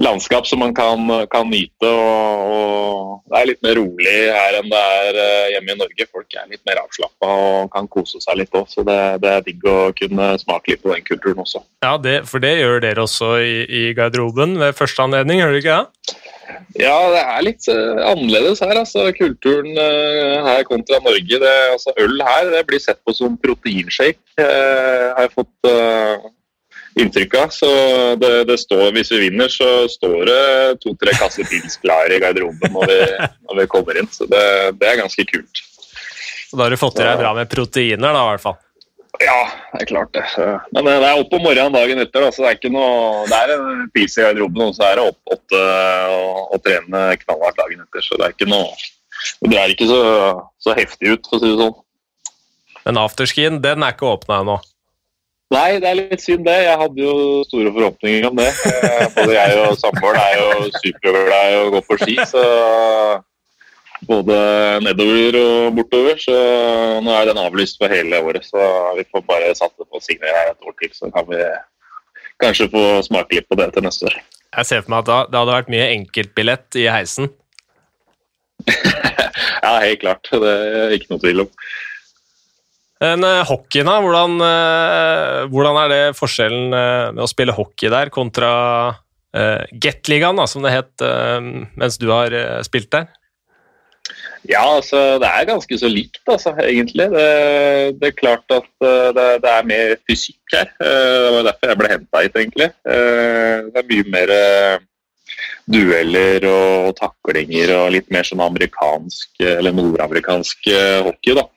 landskap som man kan, kan nyte. Og, og det er litt mer rolig her enn det er eh, hjemme i Norge. Folk er litt mer avslappa og kan kose seg litt òg, så det, det er digg å kunne smake litt på den kulturen også. Ja, det, For det gjør dere også i, i garderoben ved første anledning, gjør dere ikke det? Ja, det er litt eh, annerledes her. altså Kulturen eh, her kontra Norge. Det, altså Øl her det blir sett på som proteinshake, har jeg fått inntrykk av. Så det, det står, Hvis vi vinner, så står det to-tre kasser pils klare i garderoben når vi, når vi kommer inn. Så det, det er ganske kult. Så Da har du fått i deg bra med proteiner, da, i hvert fall. Ja, det er klart det. Men det er opp om morgenen dagen etter. Da, så det er ikke noe, det er en pils i garderoben, og så er det opp åtte og, trene knallhardt dagen etter. Så det er ikke noe Det drar ikke så, så heftig ut, for å si det sånn. Men afterskien, den er ikke åpna ennå. Nei, det er litt synd det. Jeg hadde jo store forhåpninger om det. Eh, Både jeg og samboeren er jo superglad i å gå på ski, så både nedover og bortover. Så nå er den avlyst for hele året, så vi får bare satse på å signere her et år til. Så kan vi kanskje få smake litt på det til neste år. Jeg ser for meg at da, det hadde vært mye enkeltbillett i heisen. Ja, helt klart. Det er ikke noe tvil om. Men eh, hockeyen, da? Hvordan, eh, hvordan er det forskjellen eh, med å spille hockey der kontra uh, Gateligaen, da, som det het mens du har spilt der? Ja, altså, det er ganske så likt, altså, egentlig. Det, det er klart at det, det er mer fysikk her. Det var derfor jeg ble henta hit, egentlig. Det er mye mer dueller og taklinger og litt mer sånn amerikansk, eller nordamerikansk hockey, da.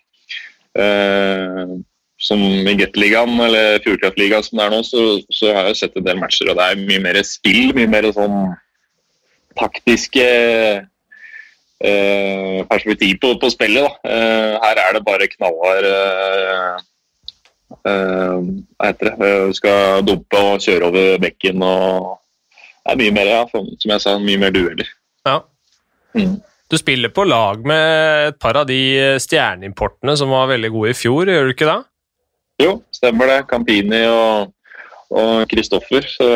Eh, Som i Gateligaen, eller Fjordkraftligaen som det er nå, så, så har jeg sett en del matcher, og det er mye mer spill, mye mer sånn taktiske eh, perspektiv på, på spillet. Eh, her er det bare knallhard eh, eh, Hva heter det? Eh, Du skal dumpe og kjøre over bekken og Det er mye mer, ja, som som jeg sa, mye mer dueller. Ja. Mm. Du spiller på lag med et par av de stjerneimportene som var veldig gode i fjor, gjør du ikke det? Jo, stemmer det. Campini og og Kristoffer. Så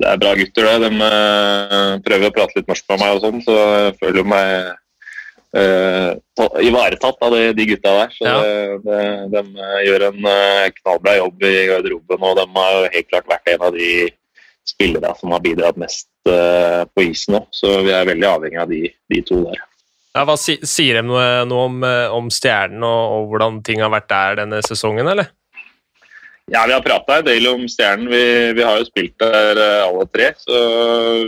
det er bra gutter, det. De eh, prøver å prate litt norsk med meg og sånn, så jeg føler meg uh, ivaretatt av de, de gutta der. Så Ja. det, de, de eh, gjør en eh, knallbra jobb i garderoben, og de har jo helt klart vært en av de spillere som har bidratt mest eh, på isen nå. Så vi er veldig avhengig av de, de to der. Ja, hva si, Sier de noe, noe om, eh, om Stjernen og, og hvordan ting har vært der denne sesongen, eller? Ja, vi har prata en del om Stjernen. Vi, vi har jo spilt der eh, alle tre. Så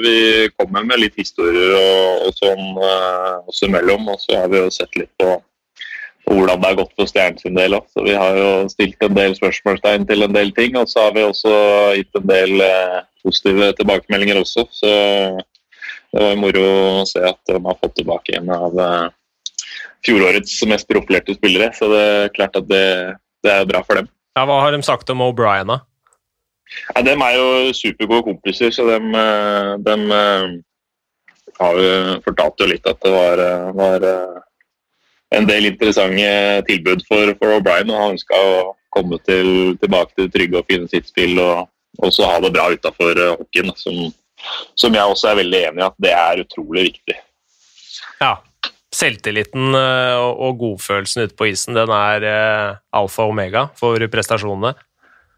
vi kommer med litt historier og, og sånn også oss imellom. Og så har vi jo sett litt på, på hvordan det har gått for Stjernen sin del òg. Så vi har jo stilt en del spørsmålstegn til en del ting. Og så har vi også gitt en del eh, positive tilbakemeldinger også. Så det var moro å se at de har fått tilbake en av eh, fjorårets mest profilerte spillere. Så det er klart at det, det er bra for dem. Ja, Hva har de sagt om O'Brien, da? Ja, de er jo supergode kompiser, så de, eh, de eh, har jo fortalt jo litt at det var, eh, var eh, en del interessante tilbud for, for O'Brien. og Han ønska å komme til, tilbake til det trygge og finne sitt spill og også ha det bra utafor hockeyen. Som, som jeg også er veldig enig i at det er utrolig viktig. Ja. Selvtilliten eh, og, og godfølelsen ute på isen, den er eh, alfa og omega for prestasjonene.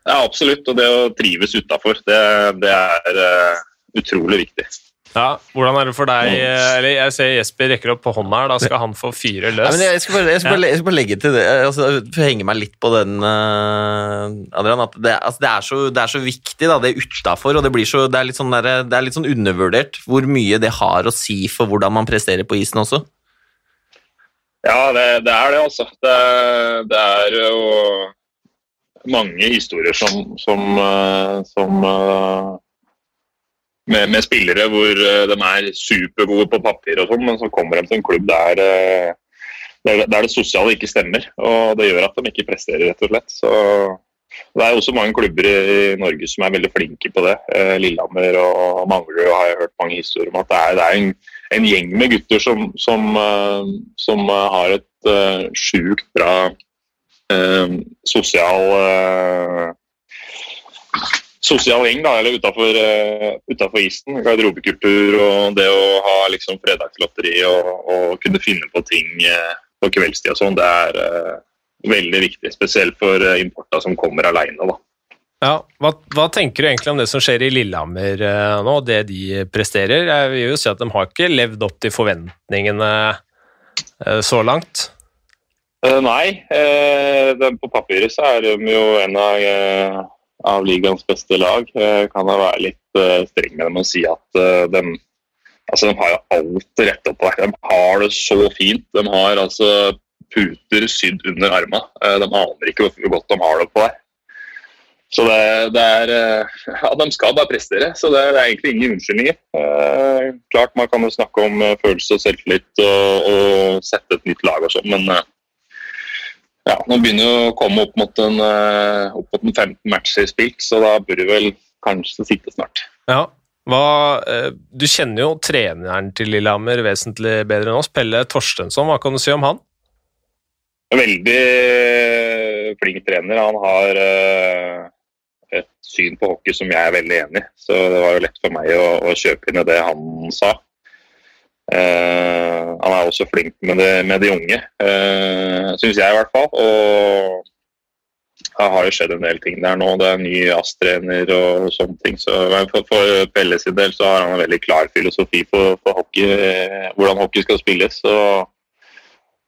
Ja, absolutt. Og det å trives utafor, det, det er eh, utrolig viktig. Ja, Hvordan er det for deg Eller Jeg ser Jesper rekker opp på hånda her. Da skal han få fyre løs. men jeg, skal bare, jeg, skal bare, jeg skal bare legge til det, altså, henge meg litt på den, eh, Adrian. At det, altså, det, er så, det er så viktig, da, det utafor. Og det, blir så, det, er litt sånn der, det er litt sånn undervurdert hvor mye det har å si for hvordan man presterer på isen også. Ja, det, det er det, altså. Det, det er jo mange historier som, som, eh, som eh, med, med spillere hvor eh, de er supergode på papir, og sånn, men så kommer de til en klubb der, eh, der, der det sosiale ikke stemmer. og Det gjør at de ikke presterer, rett og slett. Så det er også mange klubber i, Norge som er veldig flinke på det. Eh, Lillehammer og Manglerud har jeg hørt mange historier om at det er, det er en, en, gjeng med gutter som, som, uh, som uh, har et uh, sjukt bra uh, sosial sosial gjeng, da, eller utafor uh, isen. Garderobekultur og det å ha liksom fredagslotteri og, og kunne finne på ting uh, på kveldstid og sånn, det er uh, veldig viktig. Spesielt for uh, importa som kommer aleine, da. Ja, hva, hva, tenker du egentlig om det som skjer i Lillehammer nå, det de presterer? Jeg vil jo si at de har ikke levd opp til forventningene så langt. nei, på papiret så er de jo en av av ligaens beste lag. Eh, kan jeg være litt uh, streng med dem og si at uh, de, altså, de har jo alt rett opp. De har det så fint. De har altså puter sydd under. Uh, de aner ikke hvor godt de har det på der. Så det, det er Ja, de skal bare prestere, så det, det er egentlig ingen unnskyldninger. klart man kan jo snakke om følelse og selvtillit og, og sette et nytt lag og sånn, men ja, nå begynner det å komme opp mot en, eh, opp mot en 15 matcher spilt, så da bør du vel kanskje sitte snart. Ja, hva, eh, Du kjenner jo treneren til Lillehammer vesentlig bedre enn oss, Pelle Torstensson. Hva kan du si om han? Veldig flink trener. Han har eh, et syn på hockey som jeg er veldig enig i. Så det var jo lett for meg å, å kjøpe inn i det han sa. Uh, han er også flink med, det, med de unge, uh, syns jeg i hvert fall. Og det har jo skjedd en del ting der nå. Det er ny ASS-trener og sånne ting. Så for, for Pelle sin del så har han en veldig klar filosofi for, for hockey, hvordan hockey skal spilles. Så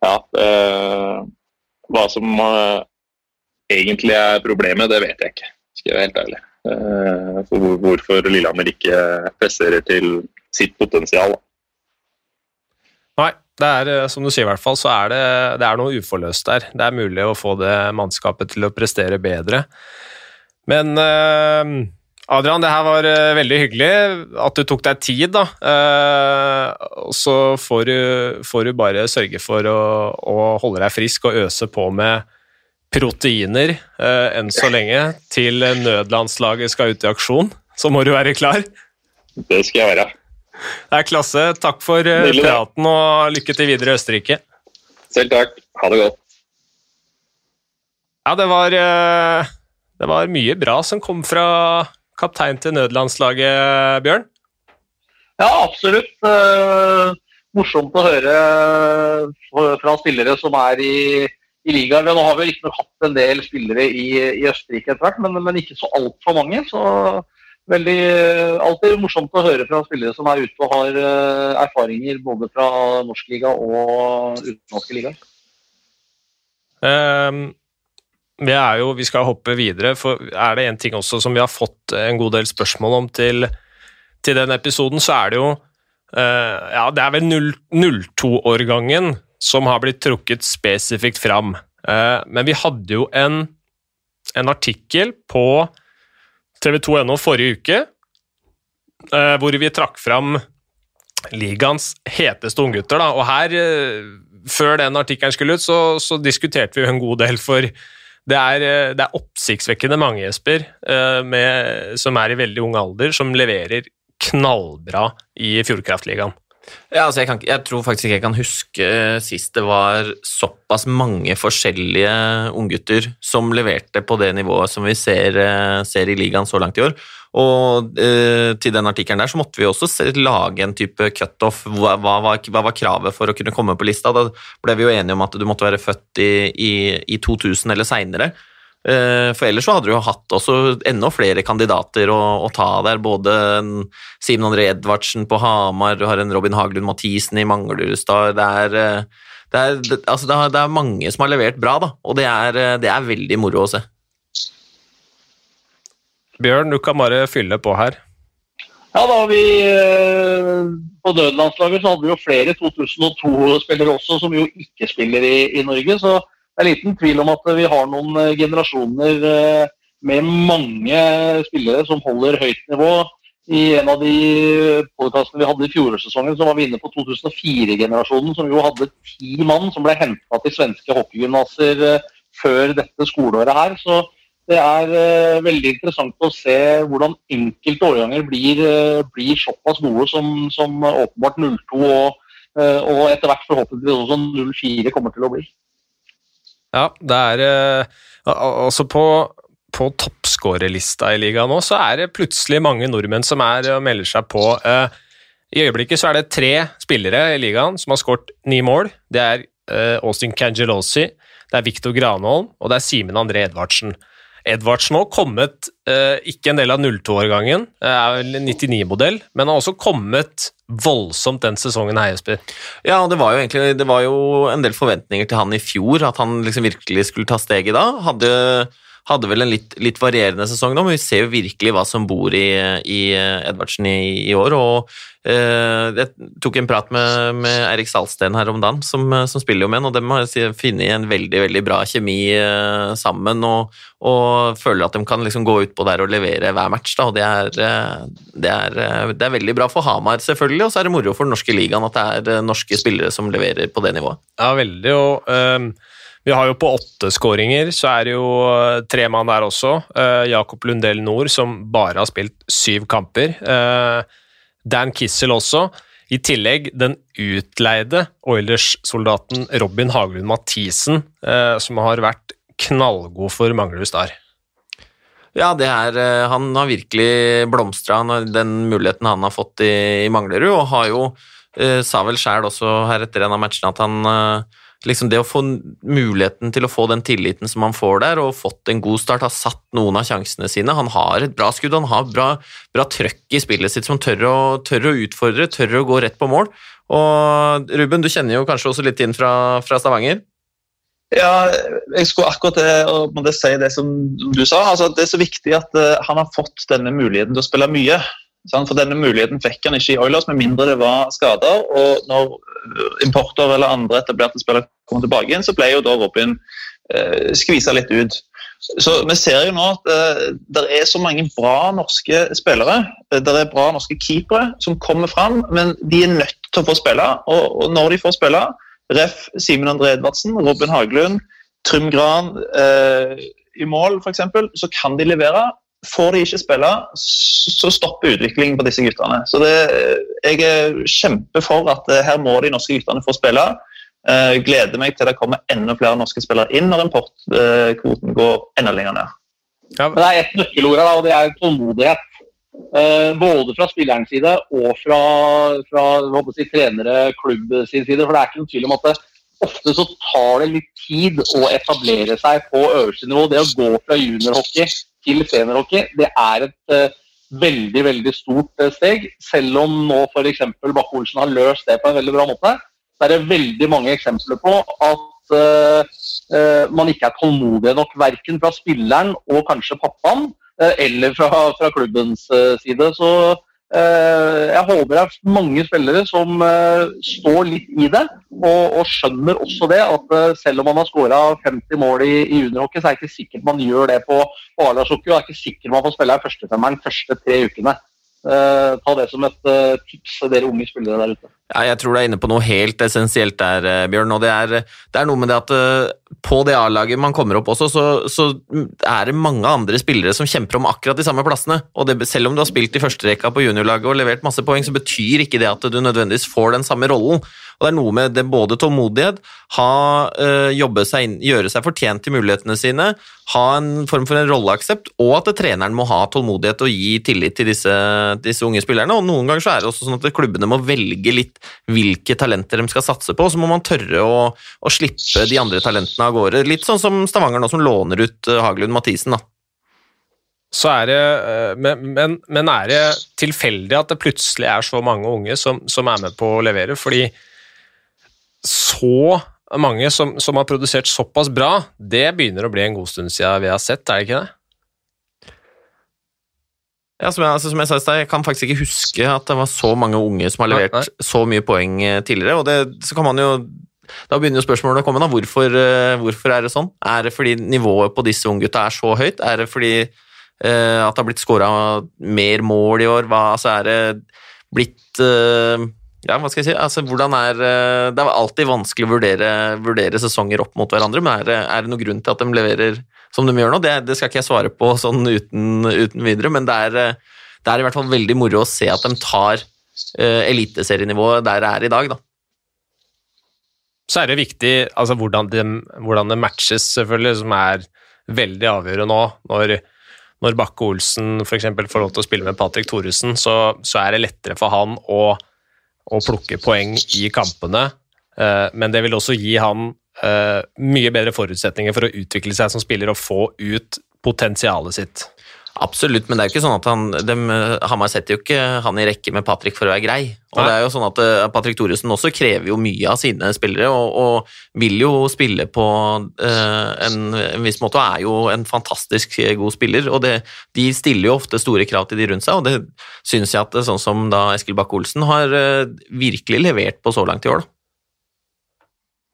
ja uh, Hva som egentlig er problemet, det vet jeg ikke, skal jeg være helt ærlig. for hvorfor Lillehammer ikke presserer til sitt potensial. Nei, det er eh, som du sier i hvert fall, så er det, det er noe uforløst der. Det er mulig å få det mannskapet til å prestere bedre. Men uh, Adrian, det her var uh, veldig hyggelig at du tok deg tid, da. Så får du, får du, bare sørge for å, å, holde deg frisk og øse på med proteiner enn så lenge til nødlandslaget skal ut i aksjon. Så må du være klar. Det skal jeg være. Det er klasse. Takk for Nydelig. praten, og lykke til videre i Østerrike. Selv takk. Ha det godt. Ja, det var, uh, det var mye bra som kom fra kaptein til nødlandslaget, Bjørn. Ja, absolutt. Uh, morsomt å høre fra spillere som er i, i ligaen. Nå har vi riktignok hatt en del spillere i, i Østerrike etter hvert, men, men ikke så altfor mange. så veldig, alltid morsomt å høre fra spillere som er ute og har uh, erfaringer både fra norsk liga og utenlandske ligaer. Um, vi, er jo, vi skal hoppe videre, for er det en ting også som vi har fått en god del spørsmål om til, til den episoden, så er det jo uh, Ja, det er vel 02-årgangen som har blitt trukket spesifikt fram. Uh, men vi hadde jo en, en artikkel på TV 2.no forrige uke, eh, hvor vi trakk fram ligaens heteste unggutter. Og her, eh, før den artikkelen skulle ut, så, så, diskuterte vi en god del, for det er, eh, det er oppsiktsvekkende mange, Jesper, med, som er i veldig ung alder, som leverer knallbra i Fjordkraftligaen. Ja, altså jeg, kan, jeg, tror faktisk ikke jeg kan huske sist det var såpass mange forskjellige unggutter som leverte på det nivået som vi ser, ser i ligaen så langt i år. Og eh, til den artikkelen der så måtte vi også lage en type cutoff. Hva, hva, hva, var kravet for å kunne komme på lista? Da ble vi jo enige om at du måtte være født i, i, i 2000 eller seinere. Eh, for ellers så hadde du jo hatt også enda flere kandidater å, å ta der. Både en Simen André Edvardsen på Hamar, du har en Robin Haglund Mathisen i Manglerudstad. Det er, eh, det, er, det, altså det, er, det er mange som har levert bra, da, og det er, eh, det er veldig moro å se. Bjørn, du kan bare fylle på her. Ja, da vi På dødlandslaget så hadde vi jo flere 2002-spillere også som jo ikke spiller i, i, Norge. Så det er liten tvil om at vi har noen eh, generasjoner eh, med mange spillere som holder høyt nivå. I en av de podkastene vi hadde i fjorårssesongen, så var vi inne på 2004-generasjonen, som jo hadde ti mann som ble henta til svenske hockeygymnaser før dette skoleåret her. Så det er veldig interessant å se hvordan enkelte årganger blir, blir såpass gode som, som åpenbart 02 og, og, etter hvert forhåpentligvis også 04 kommer til å bli. Ja, det er altså på, på toppskårerlista i ligaen nå, så er det plutselig mange nordmenn som er og melder seg på. I øyeblikket så er det tre spillere i ligaen som har skåret ni mål. Det er Austin Cangelosi, det er Viktor Granholm og det er Simen André Edvardsen. Edvardsen òg kommet, eh, ikke en del av 02-årgangen, eh, er vel 99-modell, men har også kommet voldsomt den sesongen her, Jesper. Ja, det var jo egentlig det var jo en del forventninger til han i fjor, at han liksom virkelig skulle ta steget da. Hadde, hadde vel en litt, litt, varierende sesong nå, men vi ser jo virkelig hva som bor i, i Edvardsen i, i år. og Eh, jeg tok en prat med, med Erik Salsten her om dagen, som, som spiller jo med, og de har funnet en veldig veldig bra kjemi eh, sammen. Og, og føler at de kan liksom gå utpå der og levere hver match. Da, og det er, eh, det, er, det er, veldig bra for Hamar, selvfølgelig, og så er det moro for den norske ligaen at det er norske spillere som leverer på det nivået. Ja, veldig. og... Um vi har jo på åtte skåringer, så er det jo tre mann der også. Uh, Jakob Lundell Nord, som bare har spilt syv kamper. Uh, Dan Kissel også. I tillegg den utleide Oilers-soldaten Robin Haglund Mathisen, uh, som har vært knallgod for Manglerud Star. Ja, det er, eh, han har virkelig blomstra, den muligheten han har fått i, i Manglerud, og har jo eh, sa vel sjæl også her etter en av matchene at han eh, liksom det å få muligheten til å få den tilliten som han får der, og fått en god start, har satt noen av sjansene sine. Han har et bra skudd, han har bra, bra trøkk i spillet sitt som tør å, tør å, utfordre, tør å gå rett på mål. Og Ruben, du kjenner jo kanskje også litt inn fra, fra Stavanger? Ja, jeg skulle akkurat det, si det som du sa. Altså, det er så viktig at uh, han har fått denne muligheten til å spille mye. For denne muligheten fikk han ikke i Oilers, med mindre det var skader. Og når importer eller andre etablerte spillere kom tilbake igjen, så ble jo da Robin eh, skvisa litt ut. Så Vi ser jo nå at eh, det er så mange bra norske spillere. Eh, det er bra norske keepere som kommer fram, men de er nødt til å få spille. Og, og når de får spille, ref. Simen André Edvardsen, Robin Haglund, Trym Gran eh, i mål f.eks., så kan de levere. Får de ikke spille, så stopper utviklingen på disse guttene. Så det, Jeg er kjempe for at eh, her må de norske guttene få spille. Jeg eh, gleder meg til det kommer enda flere norske spillere inn når importkvoten går enda lenger ned. Ja. Men Det er ett nøkkelord her, og det er tålmodighet. Eh, både fra spillerens side og fra, fra si, trenere, klubb sin side. For det er ikke noen tvil om at det, ofte så tar det litt tid å etablere seg på øverste nivå. Det å gå fra juniorhockey til seniorhockey, det er et uh, veldig veldig stort uh, steg. Selv om nå f.eks. Bakke-Olsen har løst det på en veldig bra måte, så er det veldig mange eksempler på at uh, man ikke er tålmodig nok, verken fra spilleren og kanskje pappaen, eller fra, fra klubbens side. Så jeg håper det er mange spillere som eh, står litt i det, og, og skjønner også det at eh, selv om man har skåra 50 mål i, i juniorhockey, så er det ikke sikkert man gjør det på, på A-lagshockey, og er ikke sikkert man får spille førstefemmeren første tre ukene. Ta det som et tips til dere unge spillere der ute. Ja, jeg tror du er inne på noe helt essensielt der, Bjørn. og Det er, det er noe med det at uh, på det A-laget man kommer opp også, så, så, er det mange andre spillere som kjemper om akkurat de samme plassene. og det, Selv om du har spilt i førsterekka på juniorlaget og levert masse poeng, så betyr ikke det at du nødvendigvis får den samme rollen. Og Det er noe med det både tålmodighet, ha, øh, seg inn, gjøre seg fortjent til mulighetene sine, ha en form for en rolleaksept, og at treneren må ha tålmodighet og gi tillit til disse, disse, unge spillerne. og Noen ganger så er det også sånn at klubbene må velge litt hvilke talenter de skal satse på, så må man tørre å, å slippe de andre talentene av gårde. Litt sånn som Stavanger nå, som låner ut Hagelund Haglund Mathisen. da. Så er det, eh, men, men, men er det tilfeldig at det plutselig er så mange unge som, som er med på å levere? Fordi så mange som, som, har produsert såpass bra, det begynner å bli en god stund siden vi har sett, er det ikke det? Ja, som jeg, altså, som jeg sa i stad, jeg kan faktisk ikke huske at det var så mange unge som har levert nei, nei. så mye poeng eh, tidligere. og det, så kan man jo da begynner jo spørsmålet å komme. da, hvorfor, uh, hvorfor, er det sånn? Er det fordi nivået på disse unggutta er så høyt? Er det fordi eh, at det har blitt skåra mer mål i år? Hva, altså Er det blitt eh, ja, hva skal jeg si, altså, hvordan er Det er alltid vanskelig å vurdere, vurdere sesonger opp mot hverandre, men er det, er det noen grunn til at de leverer som de gjør nå? Det, det skal ikke jeg svare på sånn uten, uten videre, men det er, det er, i hvert fall veldig moro å se at de tar uh, eliteserienivået der det er i dag, da. Så er det viktig altså, hvordan, det, hvordan det matches, selvfølgelig, som er veldig avgjørende nå. Når, når Bakke Olsen f.eks. får lov til å spille med Patrick Thoresen, så, så, er det lettere for han å, å plukke poeng i kampene. Uh, men det vil også gi han uh, mye bedre forutsetninger for å utvikle seg som spiller og få ut potensialet sitt. Absolutt, men det er jo ikke sånn at han de, Hamar setter jo ikke han i rekke med Patrick for å være grei. Og Nei. det er jo sånn at uh, Patrick Thoresen også krever jo mye av sine spillere, og, og vil jo spille på uh, en, en, viss måte, og er jo en fantastisk god spiller. Og det, de stiller jo ofte store krav til de rundt seg, og det syns jeg at sånn som da Eskil Bakke-Olsen har uh, virkelig levert på så langt i år, da.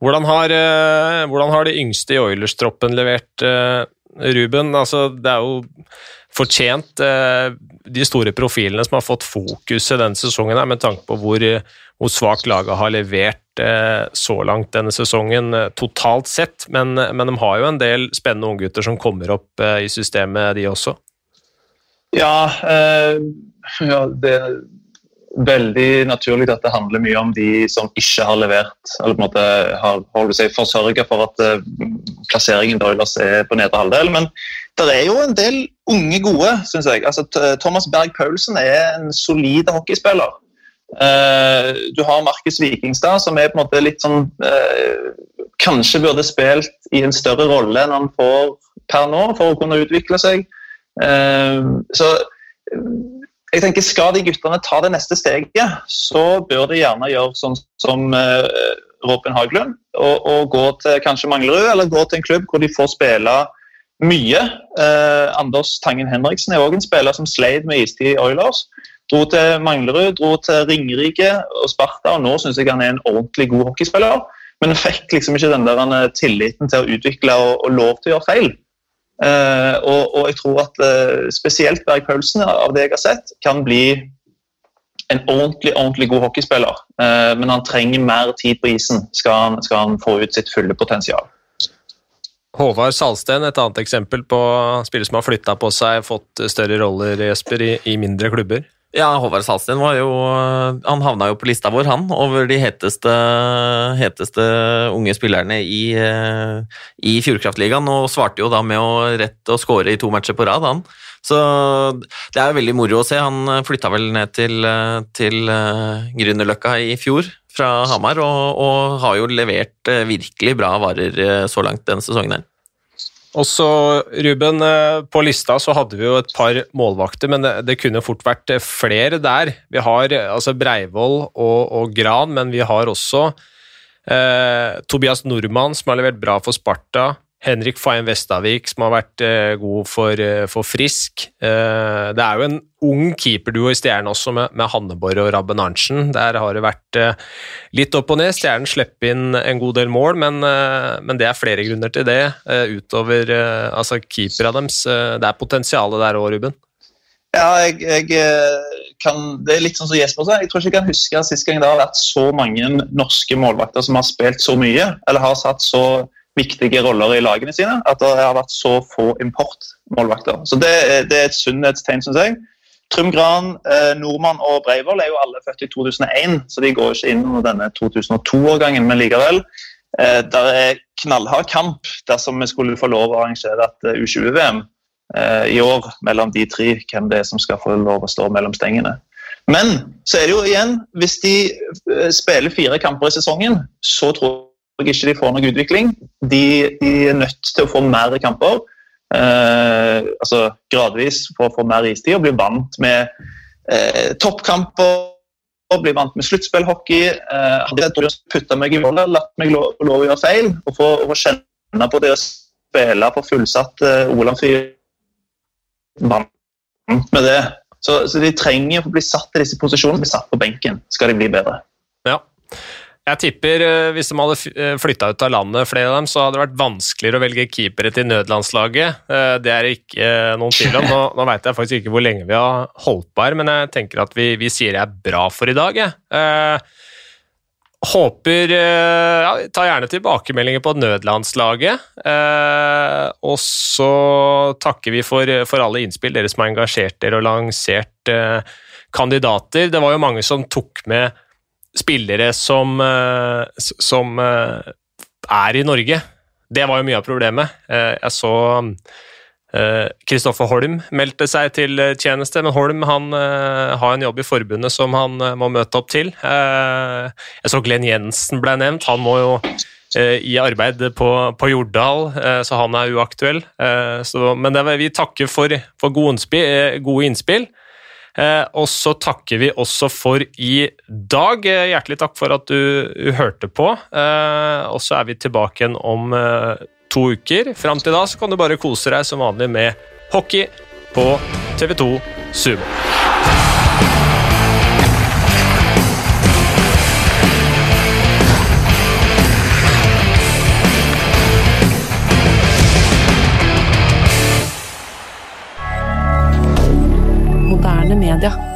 Hvordan har, eh, hvordan har de yngste i Oilers-troppen levert, eh, Ruben? Altså, det er jo fortjent, eh, de store profilene som har fått fokuset denne sesongen, her, med tanke på hvor, hvor svakt laget har levert så langt denne sesongen totalt sett. Men, men de har jo en del spennende unggutter som kommer opp i systemet, de også. Ja, øh, ja det veldig naturlig at det handler mye om de som ikke har levert, eller på en måte har seg forsørga for at uh, plasseringen Oilers er på nedre halvdel. Men det er jo en del unge gode, syns jeg. Altså, Thomas Berg Paulsen er en solid hockeyspiller. Uh, du har Markus Vikingstad, som er på en måte litt sånn uh, Kanskje burde spilt i en større rolle enn han får per nå, for å kunne utvikle seg. så jeg tenker Skal de guttene ta det neste steget, så bør de gjerne gjøre sånn som uh, Robin Haglund. Og, og, gå til kanskje Manglerud, eller gå til en klubb hvor de får spille mye. Uh, Anders Tangen Henriksen er òg en spiller som sleit med istid i Oilers. Dro til Manglerud, dro til Ringerike og Sparta, og nå syns jeg han er en ordentlig god hockeyspiller. Men fikk liksom ikke den der eh, tilliten til å utvikle og, og lov til å gjøre feil. Uh, og, og, jeg tror at uh, spesielt Berg Paulsen, av det jeg har sett, kan bli en ordentlig ordentlig god hockeyspiller. Uh, men han trenger mer tid på isen skal han, skal han få ut sitt fulle potensial. Håvard Salsten, et annet eksempel på spillere som har flytta på seg, fått større roller Jesper, i, i mindre klubber? Ja, Håvard Salsten var jo Han havna jo på lista vår, han, over de heteste, heteste unge spillerne i, i Fjordkraftligaen, og svarte jo da med å rette og skåre i to matcher på rad, han. Så det er jo veldig moro å se. Han flytta vel ned til, til Grünerløkka i fjor fra Hamar, og, og, har jo levert virkelig bra varer så langt denne sesongen her. Og så, Ruben, eh, på lista så hadde vi jo et par målvakter, men det, kunne fort vært eh, flere der. Vi har eh, altså Breivoll og, og Gran, men vi har også eh, Tobias Nordmann, som har levert bra for Sparta. Henrik Fayen Vestavik, som har vært eh, god for, eh, for Frisk. Eh, det er jo en ung keeperduo i Stjernen også, med, med Hanneborg og Rabben Arntzen. Der har det vært eh, litt opp og ned. Stjernen slipper inn en god del mål, men, eh, men det er flere grunner til det. Eh, utover altså keepera deres. det er potensialet der òg, Ruben. Ja, jeg, jeg, kan, det er litt sånn som Jesper sa. Jeg tror ikke jeg kan huske sist gang det har vært så mange norske målvakter som har spilt så mye, eller har satt så viktige roller i lagene sine. At det har vært så få importmålvakter. Så det, det er et sunnhetstegn, syns jeg. Trym Gran, eh, Nordmann og Breivoll er jo alle født i 2001, så de går ikke inn under denne 2002-årgangen, men likevel. Eh, der er knallhard kamp dersom vi skulle få lov å arrangere et eh, U20-VM eh, i år mellom de tre, hvem det er som skal få lov å stå mellom stengene. Men så er det jo igjen, hvis de spiller fire kamper i sesongen, så tror jeg ikke de får noen utvikling. De, de er nødt til å få mer kamper. Eh, altså gradvis for å få mer istid og bli vant med eh, toppkamper. Bli vant med sluttspillhockey. Eh, hadde jeg putta meg i målet, latt meg lov, lov å gjøre feil og få, og kjenne på det å spille på fullsatt eh, Olav Fyr vant med det. Så, så, de trenger å bli satt i disse posisjonene, bli satt på benken, skal de bli bedre. Ja. Jeg tipper eh, hvis de hadde flytta ut av landet, flere av dem, så hadde det vært vanskeligere å velge keepere til nødlandslaget. Eh, det er ikke eh, noen tvil om. Nå, nå veit jeg faktisk ikke hvor lenge vi har holdt på her, men jeg tenker at vi, vi sier det er bra for i dag. Jeg. Håper ja, Ta gjerne tilbakemeldinger på nødlandslaget. og så takker vi for, for alle innspill, dere som har engasjert dere og lansert kandidater. Det var jo mange som tok med spillere som, eh, som eh, er i Norge. Det var jo mye av problemet. Eh, jeg så Kristoffer Holm meldte seg til tjeneste, men Holm han har en jobb i forbundet som han må møte opp til. jeg så Glenn Jensen ble nevnt. Han må jo i arbeid på, på Jordal, så han er uaktuell. Så, men det, vi takker for, for gode innspill. Eh, og så takker vi også for i dag. Eh, hjertelig takk for at du hørte på. Eh, og så er vi tilbake igjen om to uker. Fram til da så kan du bare kose deg som vanlig med hockey på TV2 Sumo. rien.